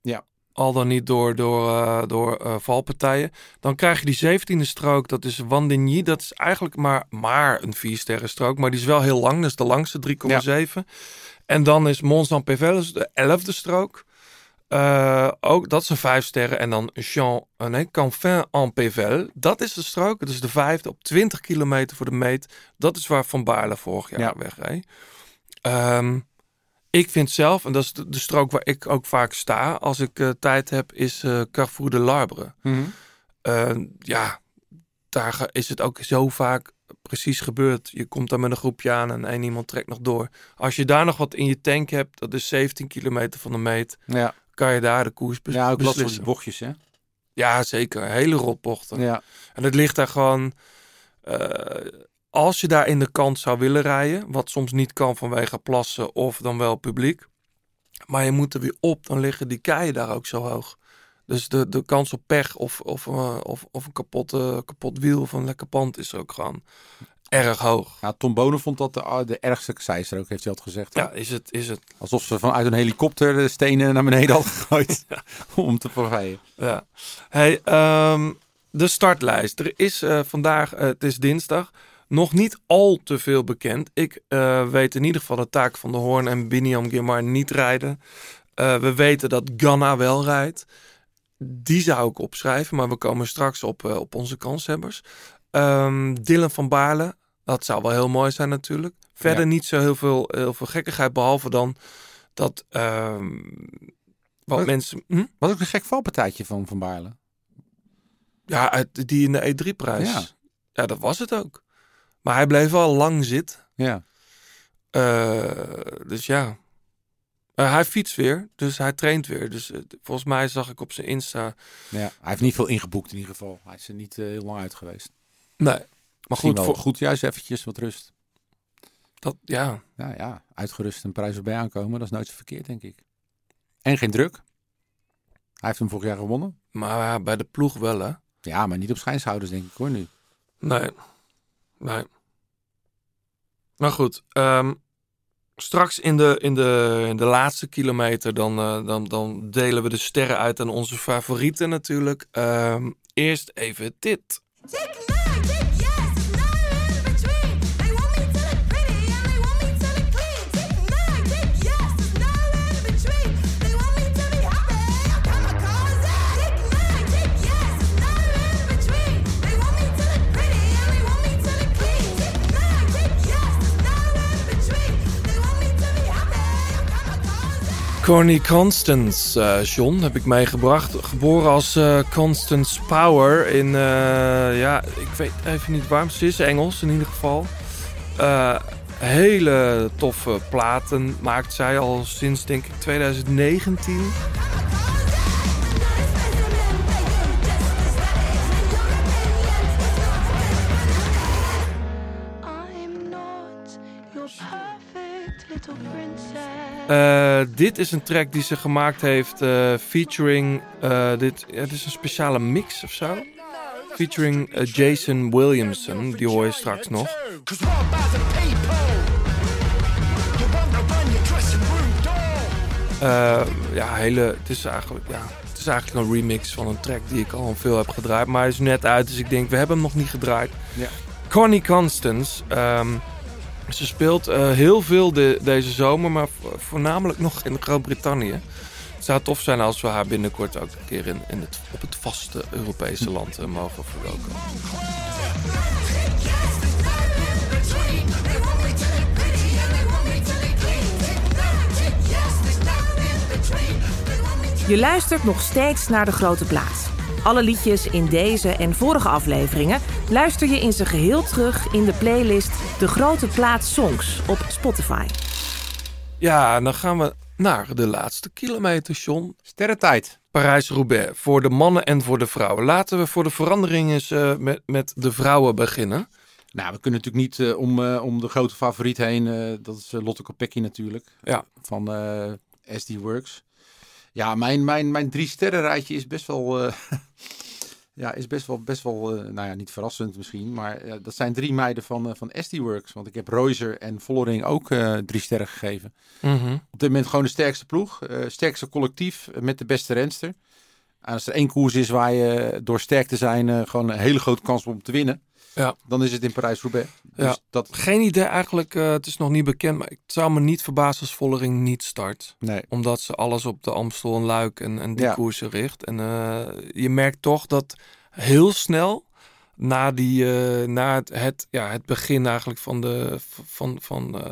Ja. Al dan niet door, door, eh, door eh, valpartijen. Dan krijg je die zeventiende strook. Dat is Wandigny. Dat is eigenlijk maar, maar een viersterren strook. Maar die is wel heel lang. Dat is de langste, 3,7. En dan is Mont-Saint-Pével dat is de elfde strook. Eh, ook, dat is een vijf sterren. En dan Jean, nee, Canfin en Pével. Dat is de strook. Dat is de vijfde op 20 kilometer voor de meet. Dat is waar Van Baarle vorig jaar Ja. wegreed. Ehm, ik vind zelf, en dat is de, de strook waar ik ook vaak sta als ik eh, tijd heb, is eh Carrefour de Larbre. Eh, ja, daar is het ook zo vaak precies gebeurd. Je komt daar met een groepje aan en één iemand trekt nog door. Als je daar nog wat in je tank hebt, dat is 17 kilometer van de meet, Ja, kan je daar de koers bes- ja ook beslissen. bochtjes, hè? Ja, zeker. Hele rotbochten. Ja. En het ligt daar gewoon. eh, als je daar in de kant zou willen rijden, wat soms niet kan vanwege plassen of dan wel publiek, maar je moet er weer op, dan liggen die keien daar ook zo hoog. Dus de, de kans op pech of, of, eh, of, of een kapot, eh, kapot wiel of een lekker pand is ook gewoon erg hoog. Ja, Tom Bonen vond dat de, ah, de ergste ook, heeft hij altijd gezegd. Ja, is het, is het. Alsof ze vanuit een helikopter de stenen naar beneden hadden gegooid om te vervijden. Ja. Hey, ehm, de startlijst. Er is eh, vandaag, het is dinsdag, nog niet al te veel bekend. Ik eh, weet in ieder geval dat Taak van de Hoorn en Biniam Girmar niet rijden. Eh, we weten dat Ganna wel rijdt. Die zou ik opschrijven, maar we komen straks op, eh, op onze kanshebbers. Ehm Dylan van Baarle, dat zou wel heel mooi zijn natuurlijk. Verder Ja. niet zo heel veel, heel veel gekkigheid, behalve dan dat ehm, wat Wat- mensen... Hm? Was ook een gek valpartijtje van Van Baarle. Ja, uit, die in de E3-prijs. Ja. Ja. dat was het ook. Maar hij bleef wel lang zitten. Ja. Eh, dus ja. Eh, hij fietst weer, dus hij traint weer. Dus eh, volgens mij zag ik op zijn Insta. ja. Hij heeft niet veel ingeboekt in ieder geval. Hij is er niet heel lang uit geweest. Nee, maar goed, voor, goed juist eventjes wat rust. dat, ja. Ja, ja, uitgerust een prijs erbij aankomen, dat is nooit zo verkeerd, denk ik. En geen druk. Hij heeft hem vorig jaar gewonnen. Maar bij de ploeg wel, hè? Ja, maar niet op schijnshouders, denk ik hoor nu. Nee. Nee. Maar goed, ehm, straks in de, in, de, de laatste kilometer dan, eh, dan, dan delen we de sterren uit aan onze favorieten natuurlijk. Ehm, eerst even dit. Corny Constance, eh, John, heb ik meegebracht. Geboren als eh, Constance Power in, eh, ja, ik weet even niet waarom ze is, Engels in ieder geval. Hele toffe platen maakt zij al sinds, denk ik, 2019. Eh, dit is een track die ze gemaakt heeft eh, featuring, eh, dit, dit is een speciale mix of zo. Featuring Jason Williamson, die hoor je straks nog. Ja, hele, het is eigenlijk, ja, het is eigenlijk een remix van een track die ik al veel heb gedraaid. Maar hij is net uit, dus ik denk, we hebben hem nog niet gedraaid. Ja. Connie Constance, ehm, ze speelt eh, heel veel de, deze zomer, maar vo- voornamelijk nog in Groot-Brittannië. Het zou tof zijn als we haar binnenkort ook een keer in, in het, op het vaste Europese land eh, mogen verwelkomen. Je luistert nog steeds naar De Grote Plaats. Alle liedjes in deze en vorige afleveringen luister je in zijn geheel terug in de playlist De Grote Plaats Songs op Spotify. Ja, dan gaan we naar de laatste kilometer, John. Sterrentijd. Parijs-Roubaix, voor de mannen en voor de vrouwen. Laten we voor de verandering eens eh, met, met de vrouwen beginnen. Nou, we kunnen natuurlijk niet eh, om, eh, om de grote favoriet heen. eh, dat is Lotte Kopecky natuurlijk. Ja. Van eh, SD Works. Ja, mijn, mijn, mijn drie sterren rijtje is best wel... ja, is best wel, best wel eh, nou ja, niet verrassend misschien. Maar eh, dat zijn drie meiden van, eh, van SD Works. Want ik heb Reuser en Vollering ook drie sterren gegeven. Op dit moment gewoon de sterkste ploeg. sterkste collectief met de beste renster. En als er één koers is waar je door sterk te zijn gewoon een hele grote kans hebt om te winnen. Ja. Dan is het in Parijs-Roubaix. Dus Ja. dat, Geen idee eigenlijk, eh, het is nog niet bekend, maar ik zou me niet verbazen als Vollering niet start. nee. Omdat ze alles op de Amstel en Luik en, en die Ja. koersen richt. En eh, je merkt toch dat heel snel na, die, eh, na het, het, ja, het begin eigenlijk van, de, van, van,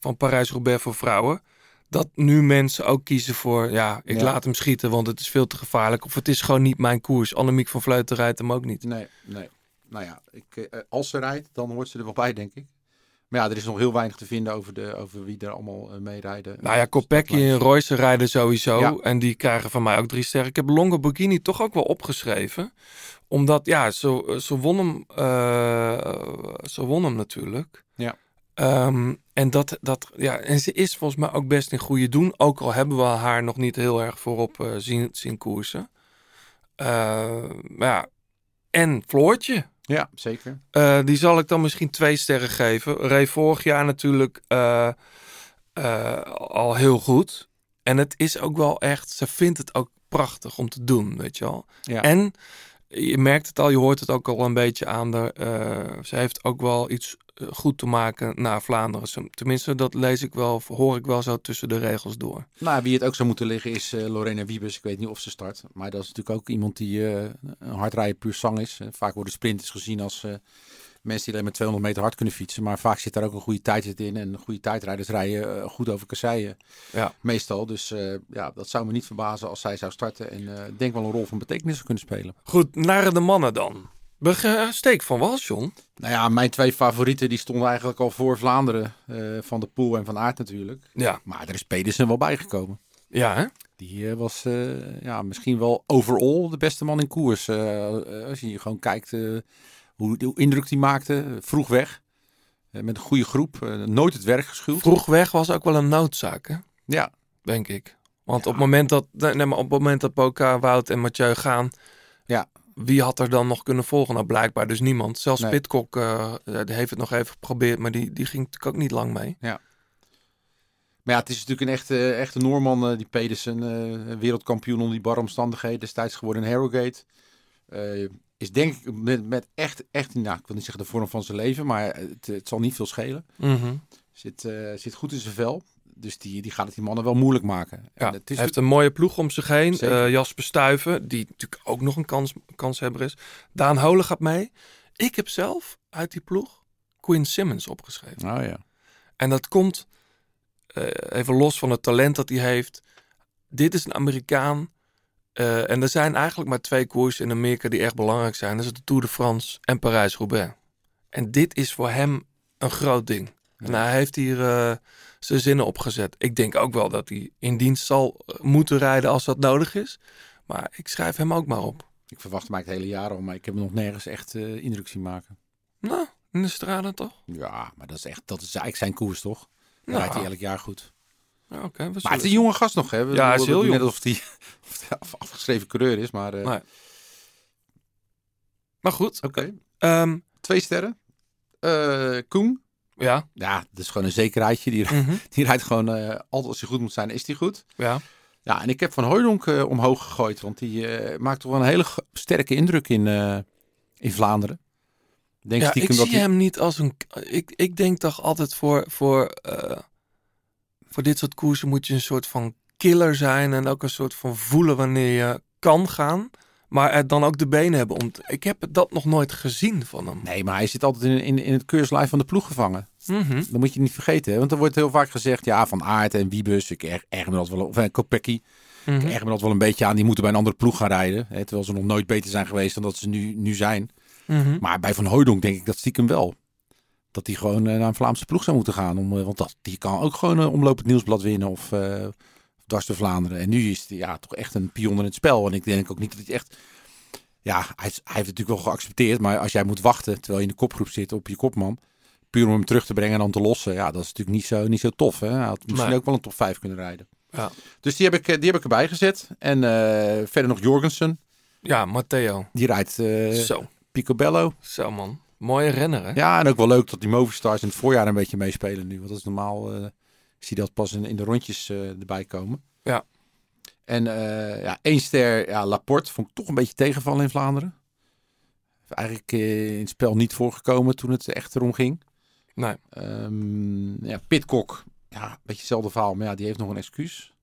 van Parijs-Roubaix voor vrouwen. Dat nu mensen ook kiezen voor, ja, ik Ja. laat hem schieten, want het is veel te gevaarlijk. Of het is gewoon niet mijn koers. Annemiek van Vleuten rijdt hem ook niet. Nee, nee. Nou ja, ik, eh, als ze rijdt, dan hoort ze er wel bij, denk ik. Maar ja, er is nog heel weinig te vinden over, de, over wie er allemaal eh, meerijden. Nou ja, Kopecky en Royce rijden sowieso. Ja. En die krijgen van mij ook drie sterren. Ik heb Longo Borghini toch ook wel opgeschreven. Omdat, ja, ze, ze won hem... eh, ze won hem natuurlijk. Ja. Ehm, en, dat, dat, ja, en ze is volgens mij ook best in goede doen. Ook al hebben we haar nog niet heel erg voorop zien, zien koersen. Eh, maar ja. En Floortje. Ja, zeker. Eh, die zal ik dan misschien twee sterren geven. Reed vorig jaar natuurlijk eh, eh, al heel goed. En het is ook wel echt, ze vindt het ook prachtig om te doen, weet je wel. Ja. En je merkt het al, je hoort het ook al een beetje aan de. eh, ze heeft ook wel iets eh, goed te maken naar Vlaanderen. Tenminste, dat lees ik wel, hoor ik wel zo tussen de regels door. Nou, wie het ook zou moeten liggen is eh, Lorena Wiebes. Ik weet niet of ze start. Maar dat is natuurlijk ook iemand die eh, een hardrijden puur zang is. Vaak worden sprinters gezien als mensen die alleen met 200 meter hard kunnen fietsen. Maar vaak zit daar ook een goede tijdrit in. En goede tijdrijders rijden eh, goed over kasseien. Ja. Meestal. Dus eh, ja, dat zou me niet verbazen als zij zou starten. En ik denk wel een rol van betekenis kunnen spelen. Goed, naar de mannen dan. Steek van wal, John. Nou ja, mijn twee favorieten die stonden eigenlijk al voor Vlaanderen. van de Poel en van Aert natuurlijk. Ja, Maar er is Pedersen wel bijgekomen. ja hè? Die was ja, misschien wel overall de beste man in koers. Als je gewoon kijkt hoe, hoe indruk die maakte. eh, vroeg weg. Eh, met een goede groep. eh, nooit het werk geschuwd. Vroeg weg was ook wel een noodzaak, hè? Ja, denk ik. Want op het moment dat, nee, maar op het moment dat Boca, Wout en Mathieu gaan, Ja. wie had er dan nog kunnen volgen? Nou, blijkbaar dus niemand. Zelfs Nee. Pitcock die heeft het nog even geprobeerd, maar die, die ging natuurlijk ook niet lang mee. maar ja, het is natuurlijk een echte, echte Noorman, die Pedersen. wereldkampioen onder die barre omstandigheden. Destijds geworden in Harrogate. Is denk ik met, met echt, echt, nou, ik wil niet zeggen de vorm van zijn leven. Maar het, het zal niet veel schelen. Mhm. Zit, eh, zit goed in zijn vel. Dus die, die gaat het die mannen wel moeilijk maken. Ja, En het is hij heeft een mooie ploeg om zich heen. Eh, Jasper Stuyven, die natuurlijk ook nog een kans, kanshebber is. Daan Holen gaat mee. Ik heb zelf uit die ploeg Quinn Simmons opgeschreven. Oh ja. En dat komt eh, even los van het talent dat hij heeft. Dit is een Amerikaan. Eh, en er zijn eigenlijk maar twee koersen in Amerika die echt belangrijk zijn. Dat is de Tour de France en Parijs-Roubaix. En dit is voor hem een groot ding. En hij heeft hier eh, zijn zinnen opgezet. Ik denk ook wel dat hij in dienst zal eh, moeten rijden als dat nodig is. Maar ik schrijf hem ook maar op. Ik verwacht hem eigenlijk het hele jaar al, maar ik heb hem nog nergens echt eh, indruk zien maken. Nou, in de straten toch? Ja, maar dat is echt, dat is eigenlijk zijn koers toch? Dan Ja. rijdt hij elk jaar goed. Ja, Oké, we Maar zullen het is een jonge gast nog, hè? We- Ja, hij is heel jong. Net of hij af- afgeschreven coureur is, maar... eh, Nee. Maar goed. Oké. ehm, Twee sterren. Eh, Koen. ja. Ja, dat is gewoon een zekerheidje. Die, Mhm. die rijdt gewoon eh, altijd als hij goed moet zijn, is hij goed. Ja. Ja, en ik heb Van Hooydonk eh, omhoog gegooid, want die eh, maakt toch wel een hele g- sterke indruk in, eh, in Vlaanderen. Ik Denk ja, ik dat zie hij- hem niet als een. Ik, ik denk toch altijd voor, voor, eh, voor dit soort koersen moet je een soort van killer zijn. En ook een soort van voelen wanneer je kan gaan. Maar er dan ook de benen hebben om. te- ik heb dat nog nooit gezien van hem. Nee, maar hij zit altijd in, in, in het keurslijf van de ploeg gevangen. Mhm. Dat moet je niet vergeten. Hè? Want er wordt heel vaak gezegd, ja, van Aert en Wiebus. Ik erg, erger me dat wel, of eh, Kopecky. Mhm. Ik erger me dat wel een beetje aan. Die moeten bij een andere ploeg gaan rijden. Hè? Terwijl ze nog nooit beter zijn geweest dan dat ze nu, nu zijn. Mhm. Maar bij Van Hooydonk denk ik dat stiekem wel. Dat hij gewoon eh, naar een Vlaamse ploeg zou moeten gaan. Om, eh, want dat, die kan ook gewoon uh, omloop het nieuwsblad winnen. Of eh dwars door Vlaanderen. En nu is hij ja, toch echt een pion in het spel. En ik denk ook niet dat hij echt... Ja, hij, hij heeft het natuurlijk wel geaccepteerd. Maar als jij moet wachten terwijl je in de kopgroep zit op je kopman. Puur om hem terug te brengen en dan te lossen. Ja, dat is natuurlijk niet zo, niet zo tof. Hè? Hij had misschien Nee. ook wel een top 5 kunnen rijden. Ja. Dus die heb ik, eh, die heb ik erbij gezet. En eh, verder nog Jorgensen. ja, Matteo. Die rijdt eh Zo. Picobello. Zo man. Mooie renner hè? Ja, en ook wel leuk dat die Movistars in het voorjaar een beetje meespelen nu. Want dat is normaal, eh zie je dat pas in, in de rondjes eh, erbij komen. Ja. En eh, ja, één ster, ja, Laporte, vond ik toch een beetje tegenvallen in Vlaanderen. Eigenlijk in het spel niet voorgekomen toen het echt erom ging. Nee. Ehm ja, Pitcock, ja, een beetje hetzelfde verhaal, maar ja, die heeft nog een excuus.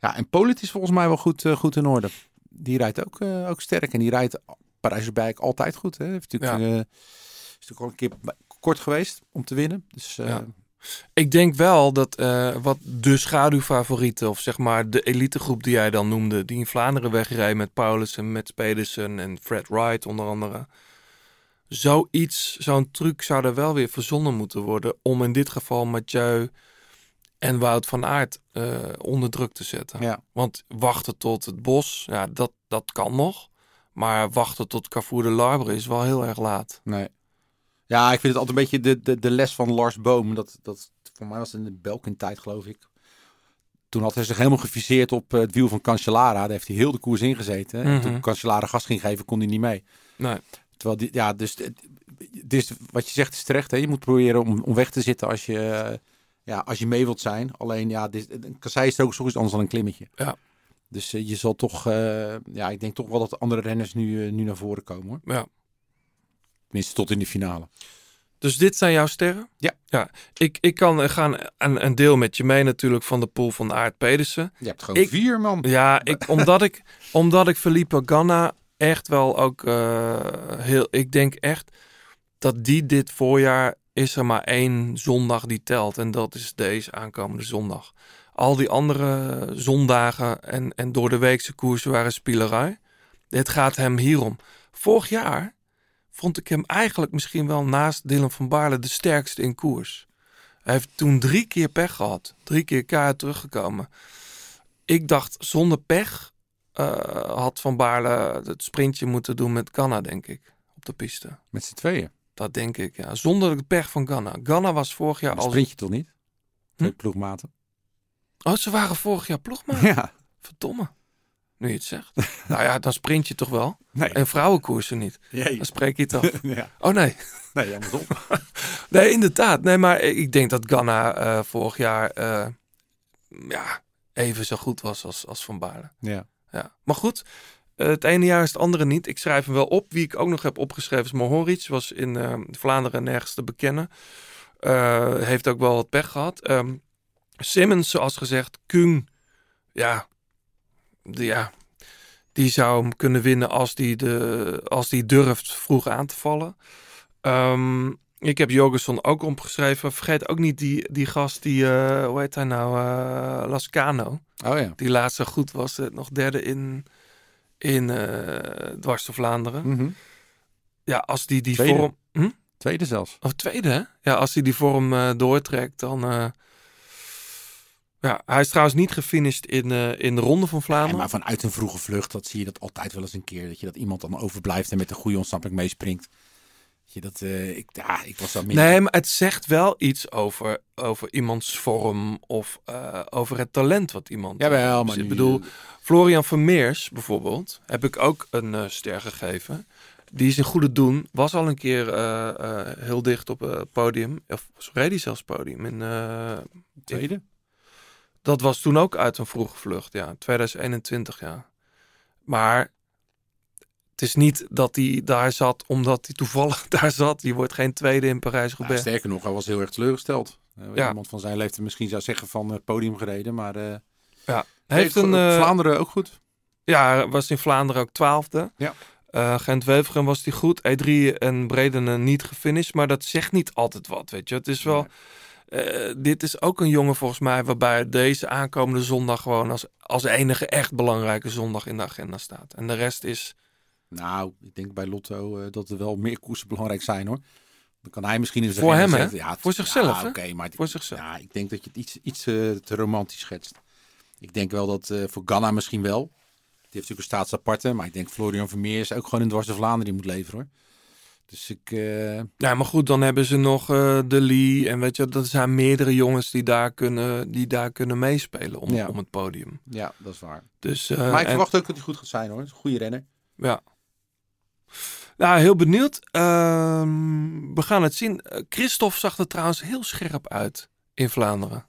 Ja, en Polit is volgens mij wel goed, goed in orde. Die rijdt ook, ook sterk en die rijdt Parijs-Roubaix altijd goed. Hè? Heeft natuurlijk, eh, is natuurlijk al een keer kort geweest om te winnen. Dus eh, Ja. Ik denk wel dat eh, wat de schaduwfavorieten, of zeg maar de elitegroep die jij dan noemde, die in Vlaanderen wegrijden met Paulussen, met Pedersen en Fred Wright onder andere. Zoiets, zo'n truc zou er wel weer verzonnen moeten worden om in dit geval Mathieu en Wout van Aert eh, onder druk te zetten. ja. Want wachten tot het bos, ja, dat, dat kan nog. Maar wachten tot Carrefour de Larbre is wel heel erg laat. Nee. Ja, ik vind het altijd een beetje de, de, de les van Lars Boom. Dat, dat, voor mij was het in de Belkin-tijd, geloof ik. Toen had hij zich helemaal geviseerd op eh, het wiel van Cancellara. Daar heeft hij heel de koers ingezeten. En Mhm. toen Cancellara gas ging geven, kon hij niet mee. Nee. Terwijl, die, ja, dus is, wat je zegt is terecht. Hè? Je moet proberen om, om weg te zitten als je, eh, ja, als je mee wilt zijn. Alleen, ja, dit, een kassei is ook zoiets anders dan een klimmetje. Ja. Dus eh, je zal toch, ja, ik denk toch wel dat de andere renners nu, nu naar voren komen hoor. Ja. Tenminste tot in de finale. Dus dit zijn jouw sterren? Ja. ja. Ik, ik kan gaan een, een deel met je mee natuurlijk van de pool van Aard Pedersen. Je hebt gewoon Ik- vier man. Ja, ik, omdat, ik, omdat ik Felipe Ganna echt wel ook eh, heel... Ik denk echt dat die dit voorjaar is er maar één zondag die telt. En dat is deze aankomende zondag. Al die andere zondagen en, en door de weekse koersen waren spielerij. Het gaat hem hierom. Vorig jaar vond ik hem eigenlijk misschien wel naast Dylan van Baarle de sterkste in koers. Hij heeft toen drie keer pech gehad. Drie keer keihard teruggekomen. Ik dacht, zonder pech eh, had Van Baarle het sprintje moeten doen met Ganna, denk ik. Op de piste. Met z'n tweeën. Dat denk ik, ja. Zonder de pech van Ganna. Ganna was vorig jaar al... sprintje toch niet? Hm? ploegmaten. Oh, ze waren vorig jaar ploegmaat. Ja. Verdomme. Nu je het zegt. nou ja, dan sprint je toch wel. Nee. En vrouwenkoersen niet. Jee. Dan spreek je het af. ja. Oh nee. Nee, andersom. Nee, inderdaad. Nee, maar ik denk dat Ganna eh, vorig jaar eh, ja, even zo goed was als, als Van Baarle. ja. Ja. Maar goed, eh, het ene jaar is het andere niet. Ik schrijf hem wel op. Wie ik ook nog heb opgeschreven is Mohoric. Was in Vlaanderen nergens te bekennen. Heeft ook wel wat pech gehad. Ehm, Simmons, zoals gezegd. Kung, ja, ja, die zou hem kunnen winnen als die, de, als die durft vroeg aan te vallen. Ehm, ik heb Jorgensen ook opgeschreven. Vergeet ook niet die, die gast die, eh, hoe heet hij nou, eh, Lascano. Oh ja. Die laatste goed was, eh, nog derde in, in Dwars door Vlaanderen. Mhm. Ja, als die die Tweede. vorm... Hm? Tweede zelfs. Of tweede, hè? Ja, als hij die vorm doortrekt, dan... Ja, hij is trouwens niet gefinished in, eh, in de Ronde van Ja, Vlaanderen. maar vanuit een vroege vlucht, dat zie je dat altijd wel eens een keer. Dat je dat iemand dan overblijft en met een goede ontsnapping meespringt. Dat Je dat, eh, ik, ja, ik was daar minder. Nee, maar het zegt wel iets over, over iemands vorm of eh, over het talent wat iemand Jawel, heeft. maar ik nu- bedoel, Florian Vermeers bijvoorbeeld, heb ik ook een ster gegeven. Die is in goede doen, was al een keer heel dicht op het podium. Of reed hij zelfs podium in... Tweede? Dat was toen ook uit een vroege vlucht, ja. 2021, ja. Maar het is niet dat hij daar zat omdat hij toevallig daar zat. Je wordt geen tweede in Nou, Parijs-Roubaix. sterker nog, hij was heel erg teleurgesteld. Eh, Ja. Iemand van zijn leeftijd misschien zou zeggen van het podium gereden. Maar eh ja. Heeft een, eh, Vlaanderen ook goed. Ja, was in Vlaanderen ook twaalfde. Ja. Eh, Gent-Wevelgem was die goed. E3 en Bredene niet gefinished. Maar dat zegt niet altijd wat, weet je. Het is wel... eh, dit is ook een jongen volgens mij waarbij deze aankomende zondag gewoon als, als enige echt belangrijke zondag in de agenda staat. En de rest is... Nou, ik denk bij Lotto eh, dat er wel meer koersen belangrijk zijn hoor. Dan kan hij misschien zijn Voor hem, hè? Ja, Voor zichzelf, Ja, oké, maar Voor zichzelf. Ja, ik denk dat je het iets, iets eh, te romantisch schetst. Ik denk wel dat voor Ganna misschien wel. Die heeft natuurlijk een staatsaparte. Maar ik denk Florian Vermeers ook gewoon in Dwars de Vlaanderen die moet leveren hoor. Dus ik... eh, Ja, maar goed, dan hebben ze nog eh, De Lee. En weet je, dat zijn meerdere jongens die daar kunnen, die daar kunnen meespelen om, Ja. om het podium. ja, dat is waar. Dus, eh, maar ik en- verwacht ook dat hij goed gaat zijn hoor. Is een goede renner. Ja. Nou, heel benieuwd. Ehm, we gaan het zien. Christophe zag er trouwens heel scherp uit in Vlaanderen.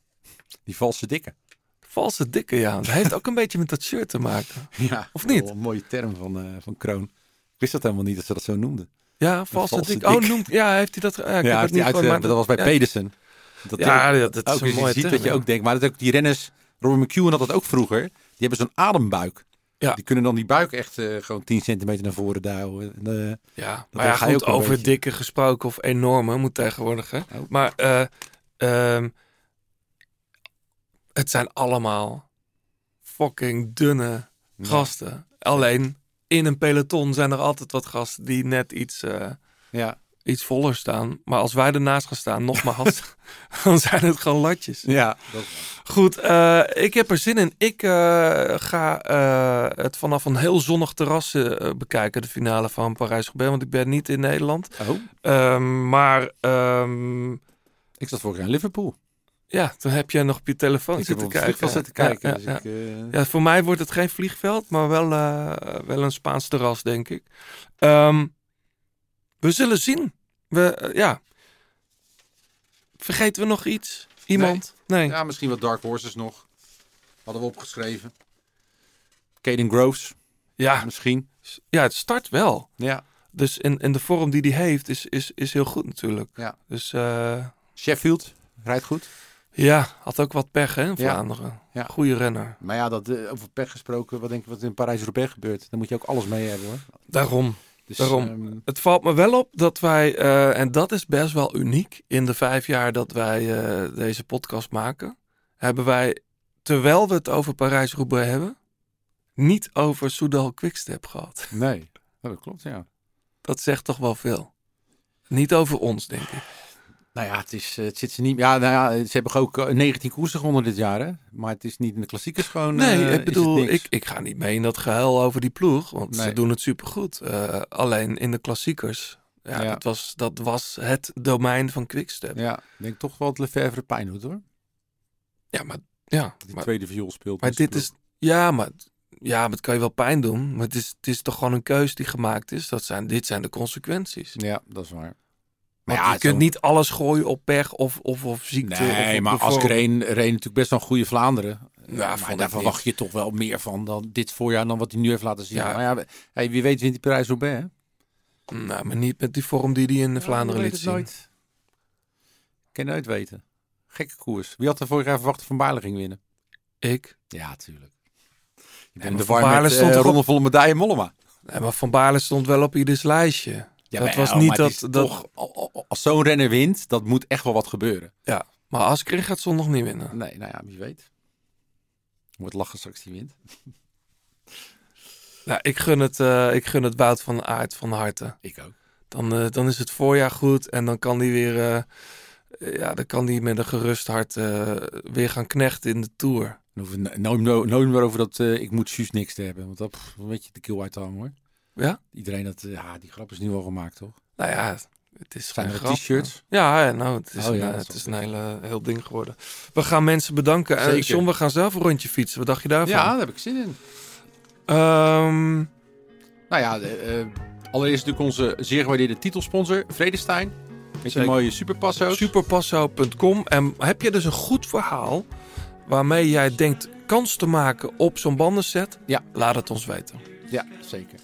Die valse dikke. Valse dikke, ja. Dat heeft ook een beetje met dat shirt te maken. Ja, Of niet? wel Een mooie term van, eh, van Kroon. Ik wist dat helemaal niet dat ze dat zo noemden. Ja, valse, valse dik. Oh, noemt, ja, heeft hij dat... Ja, ik ja, heeft niet uit, eh, maar dat was bij ja. Pedersen. Dat Ja, dat- dat is een dus je ziet term, dat je ook denkt. Maar dat ook die renners, Robert McEwen had dat ook vroeger. Die hebben zo'n adembuik. Ja. Die kunnen dan die buik echt eh, gewoon 10 centimeter naar voren duwen. En, eh, Ja, maar ja, ga je goed, ook over beetje. dikke gesproken of enorme moet tegenwoordig, hè. Oh. Maar eh, ehm, het zijn allemaal fucking dunne gasten. Alleen in een peloton zijn er altijd wat gasten die net iets, eh, ja. iets voller staan. Maar als wij ernaast gaan staan, nogmaals, dan zijn het gewoon latjes. Ja, Goed, eh, ik heb er zin in. Ik eh, ga het vanaf een heel zonnig terras bekijken, de finale van Parijs-Roubaix. Want ik ben niet in Nederland. Oh, Ehm, maar ehm, ik zat vorig jaar in Liverpool. Ja, dan heb je nog op je telefoon ik zitten kijken. vliegveld zitten kijken. Ja, dus ja, ik, eh, Ja, voor mij wordt het geen vliegveld, maar wel, eh, wel een Spaans terras, denk ik. Ehm, we zullen zien. We, eh, ja. Vergeten we nog iets? Iemand? Nee. Ja, misschien wat Dark Horses nog. Hadden we opgeschreven. Caden Groves, Ja, misschien. ja, het start wel. Ja. Dus in, in de vorm die hij heeft is, is, is heel goed natuurlijk. Ja. Dus Sheffield, rijdt goed. Ja, had ook wat pech hè, in. Vlaanderen. Ja. Goeie renner. Maar ja, dat, eh, over pech gesproken, wat denk je wat in Parijs-Roubaix gebeurt? Dan moet je ook alles mee hebben hoor. Daarom. Dus, Daarom. ehm, Het valt me wel op dat wij, eh, en dat is best wel uniek in de vijf jaar dat wij eh, deze podcast maken, hebben wij, terwijl we het over Parijs-Roubaix hebben, niet over Soudal Quickstep gehad. nee, dat klopt ja. Dat zegt toch wel veel. Niet over ons, denk ik. Nou ja, het, is, eh, het zit ze niet. Ja, nou ja, ze hebben ook eh, 19 koersen gewonnen dit jaar, hè? Maar het is niet in de klassiekers gewoon. Nee, eh, ik bedoel, ik, ik ga niet mee in dat gehuil over die ploeg, want ze doen het supergoed. Eh alleen in de klassiekers, ja, Ja. Dat, was, dat was het domein van Quickstep. Ja, ik denk toch wel dat Lefebvre pijn doet hoor. Ja, maar, ja, die maar, tweede viool speelt. maar dit is, ja, maar, ja, maar het kan je wel pijn doen. Maar het is, het is toch gewoon een keus die gemaakt is. Dat zijn, dit zijn de consequenties. Ja, dat is waar. Maar ja, je kunt zo- niet alles gooien op pech of, of, of ziekte. Nee, of maar de als vorm. reed, natuurlijk best wel een goede Vlaanderen. Ja, maar daar niet. verwacht je toch wel meer van dan dit voorjaar dan wat hij nu heeft laten zien. Ja. Maar ja, hey, wie weet wint die Parijs-Roubaix, hè? Nou, maar niet met die vorm die hij in Vlaanderen Ja, je liet zien. het nooit. Kan je nooit weten. Gekke koers. Wie had er vorig jaar verwacht dat Van Baarle ging winnen? Ik. Ja, tuurlijk. Je bent de Van Baarle met stond uh, rondevolle medaille Mollema. Nee, maar Van Baarle stond wel op ieders lijstje. Ja, dat was niet dat, dat... Toch, als zo'n renner wint, dat moet echt wel wat gebeuren. Ja, maar Askren gaat zondag niet winnen. Nee, nou ja, wie weet. Wordt lachen straks die wint. Nou, ik gun het, eh, ik gun het Wout van Aert van harte. Ik ook. Dan, eh, dan is het voorjaar goed en dan kan hij weer, eh, ja, dan kan hij met een gerust hart weer gaan knechten in de Tour. We no- no- nooit meer over dat ik moet juist niks te hebben. Want dat pff, een beetje de keel uit te hangen hoor. Ja? Iedereen dat, eh, ja, die grap is nu al gemaakt toch? Nou ja, het is Zijn geen t-shirts? Ja, nou, het is, Oh een, ja, eh, dat het is een hele, heel ding geworden. We gaan mensen bedanken. En Zeker. John, we gaan zelf een rondje fietsen. Wat dacht je daarvan? Ja, daar heb ik zin in. Ehm, Nou ja, eh, eh, allereerst natuurlijk onze zeer gewaardeerde titelsponsor, Vredestein. Met Zeker. mooie superpasso's. superpasso.com. En heb je dus een goed verhaal waarmee jij denkt kans te maken op zo'n bandenset? Ja. Laat het ons weten. Ja, zeker.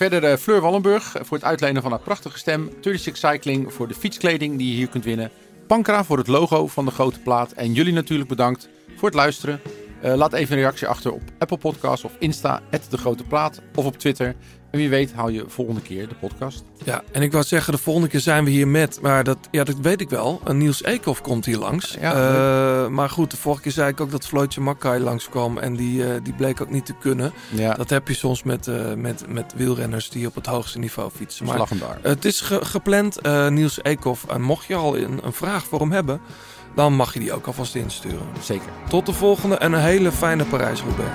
Verder eh, Fleur Wallenburg voor het uitlenen van haar prachtige stem. 36 Cycling voor de fietskleding die je hier kunt winnen. Pankra voor het logo van de grote plaat. En jullie natuurlijk bedankt voor het luisteren. Eh, laat even een reactie achter op Apple Podcasts of Insta, de grote plaat. Of op Twitter. En wie weet haal je volgende keer de podcast. Ja, en ik wou zeggen, de volgende keer zijn we hier met, maar dat, ja, dat weet ik wel. Een Niels Eekhoff komt hier langs. Ja, Eh, maar goed, de vorige keer zei ik ook dat Floortje Mackay langskwam en die, eh, die bleek ook niet te kunnen. Ja, Dat heb je soms met, eh, met, met wielrenners die op het hoogste niveau fietsen. Maar het is ge- gepland, eh, Niels Eekhoff. En mocht je al een, een vraag voor hem hebben, dan mag je die ook alvast insturen. Zeker. Tot de volgende en een hele fijne Parijs-Roubaix.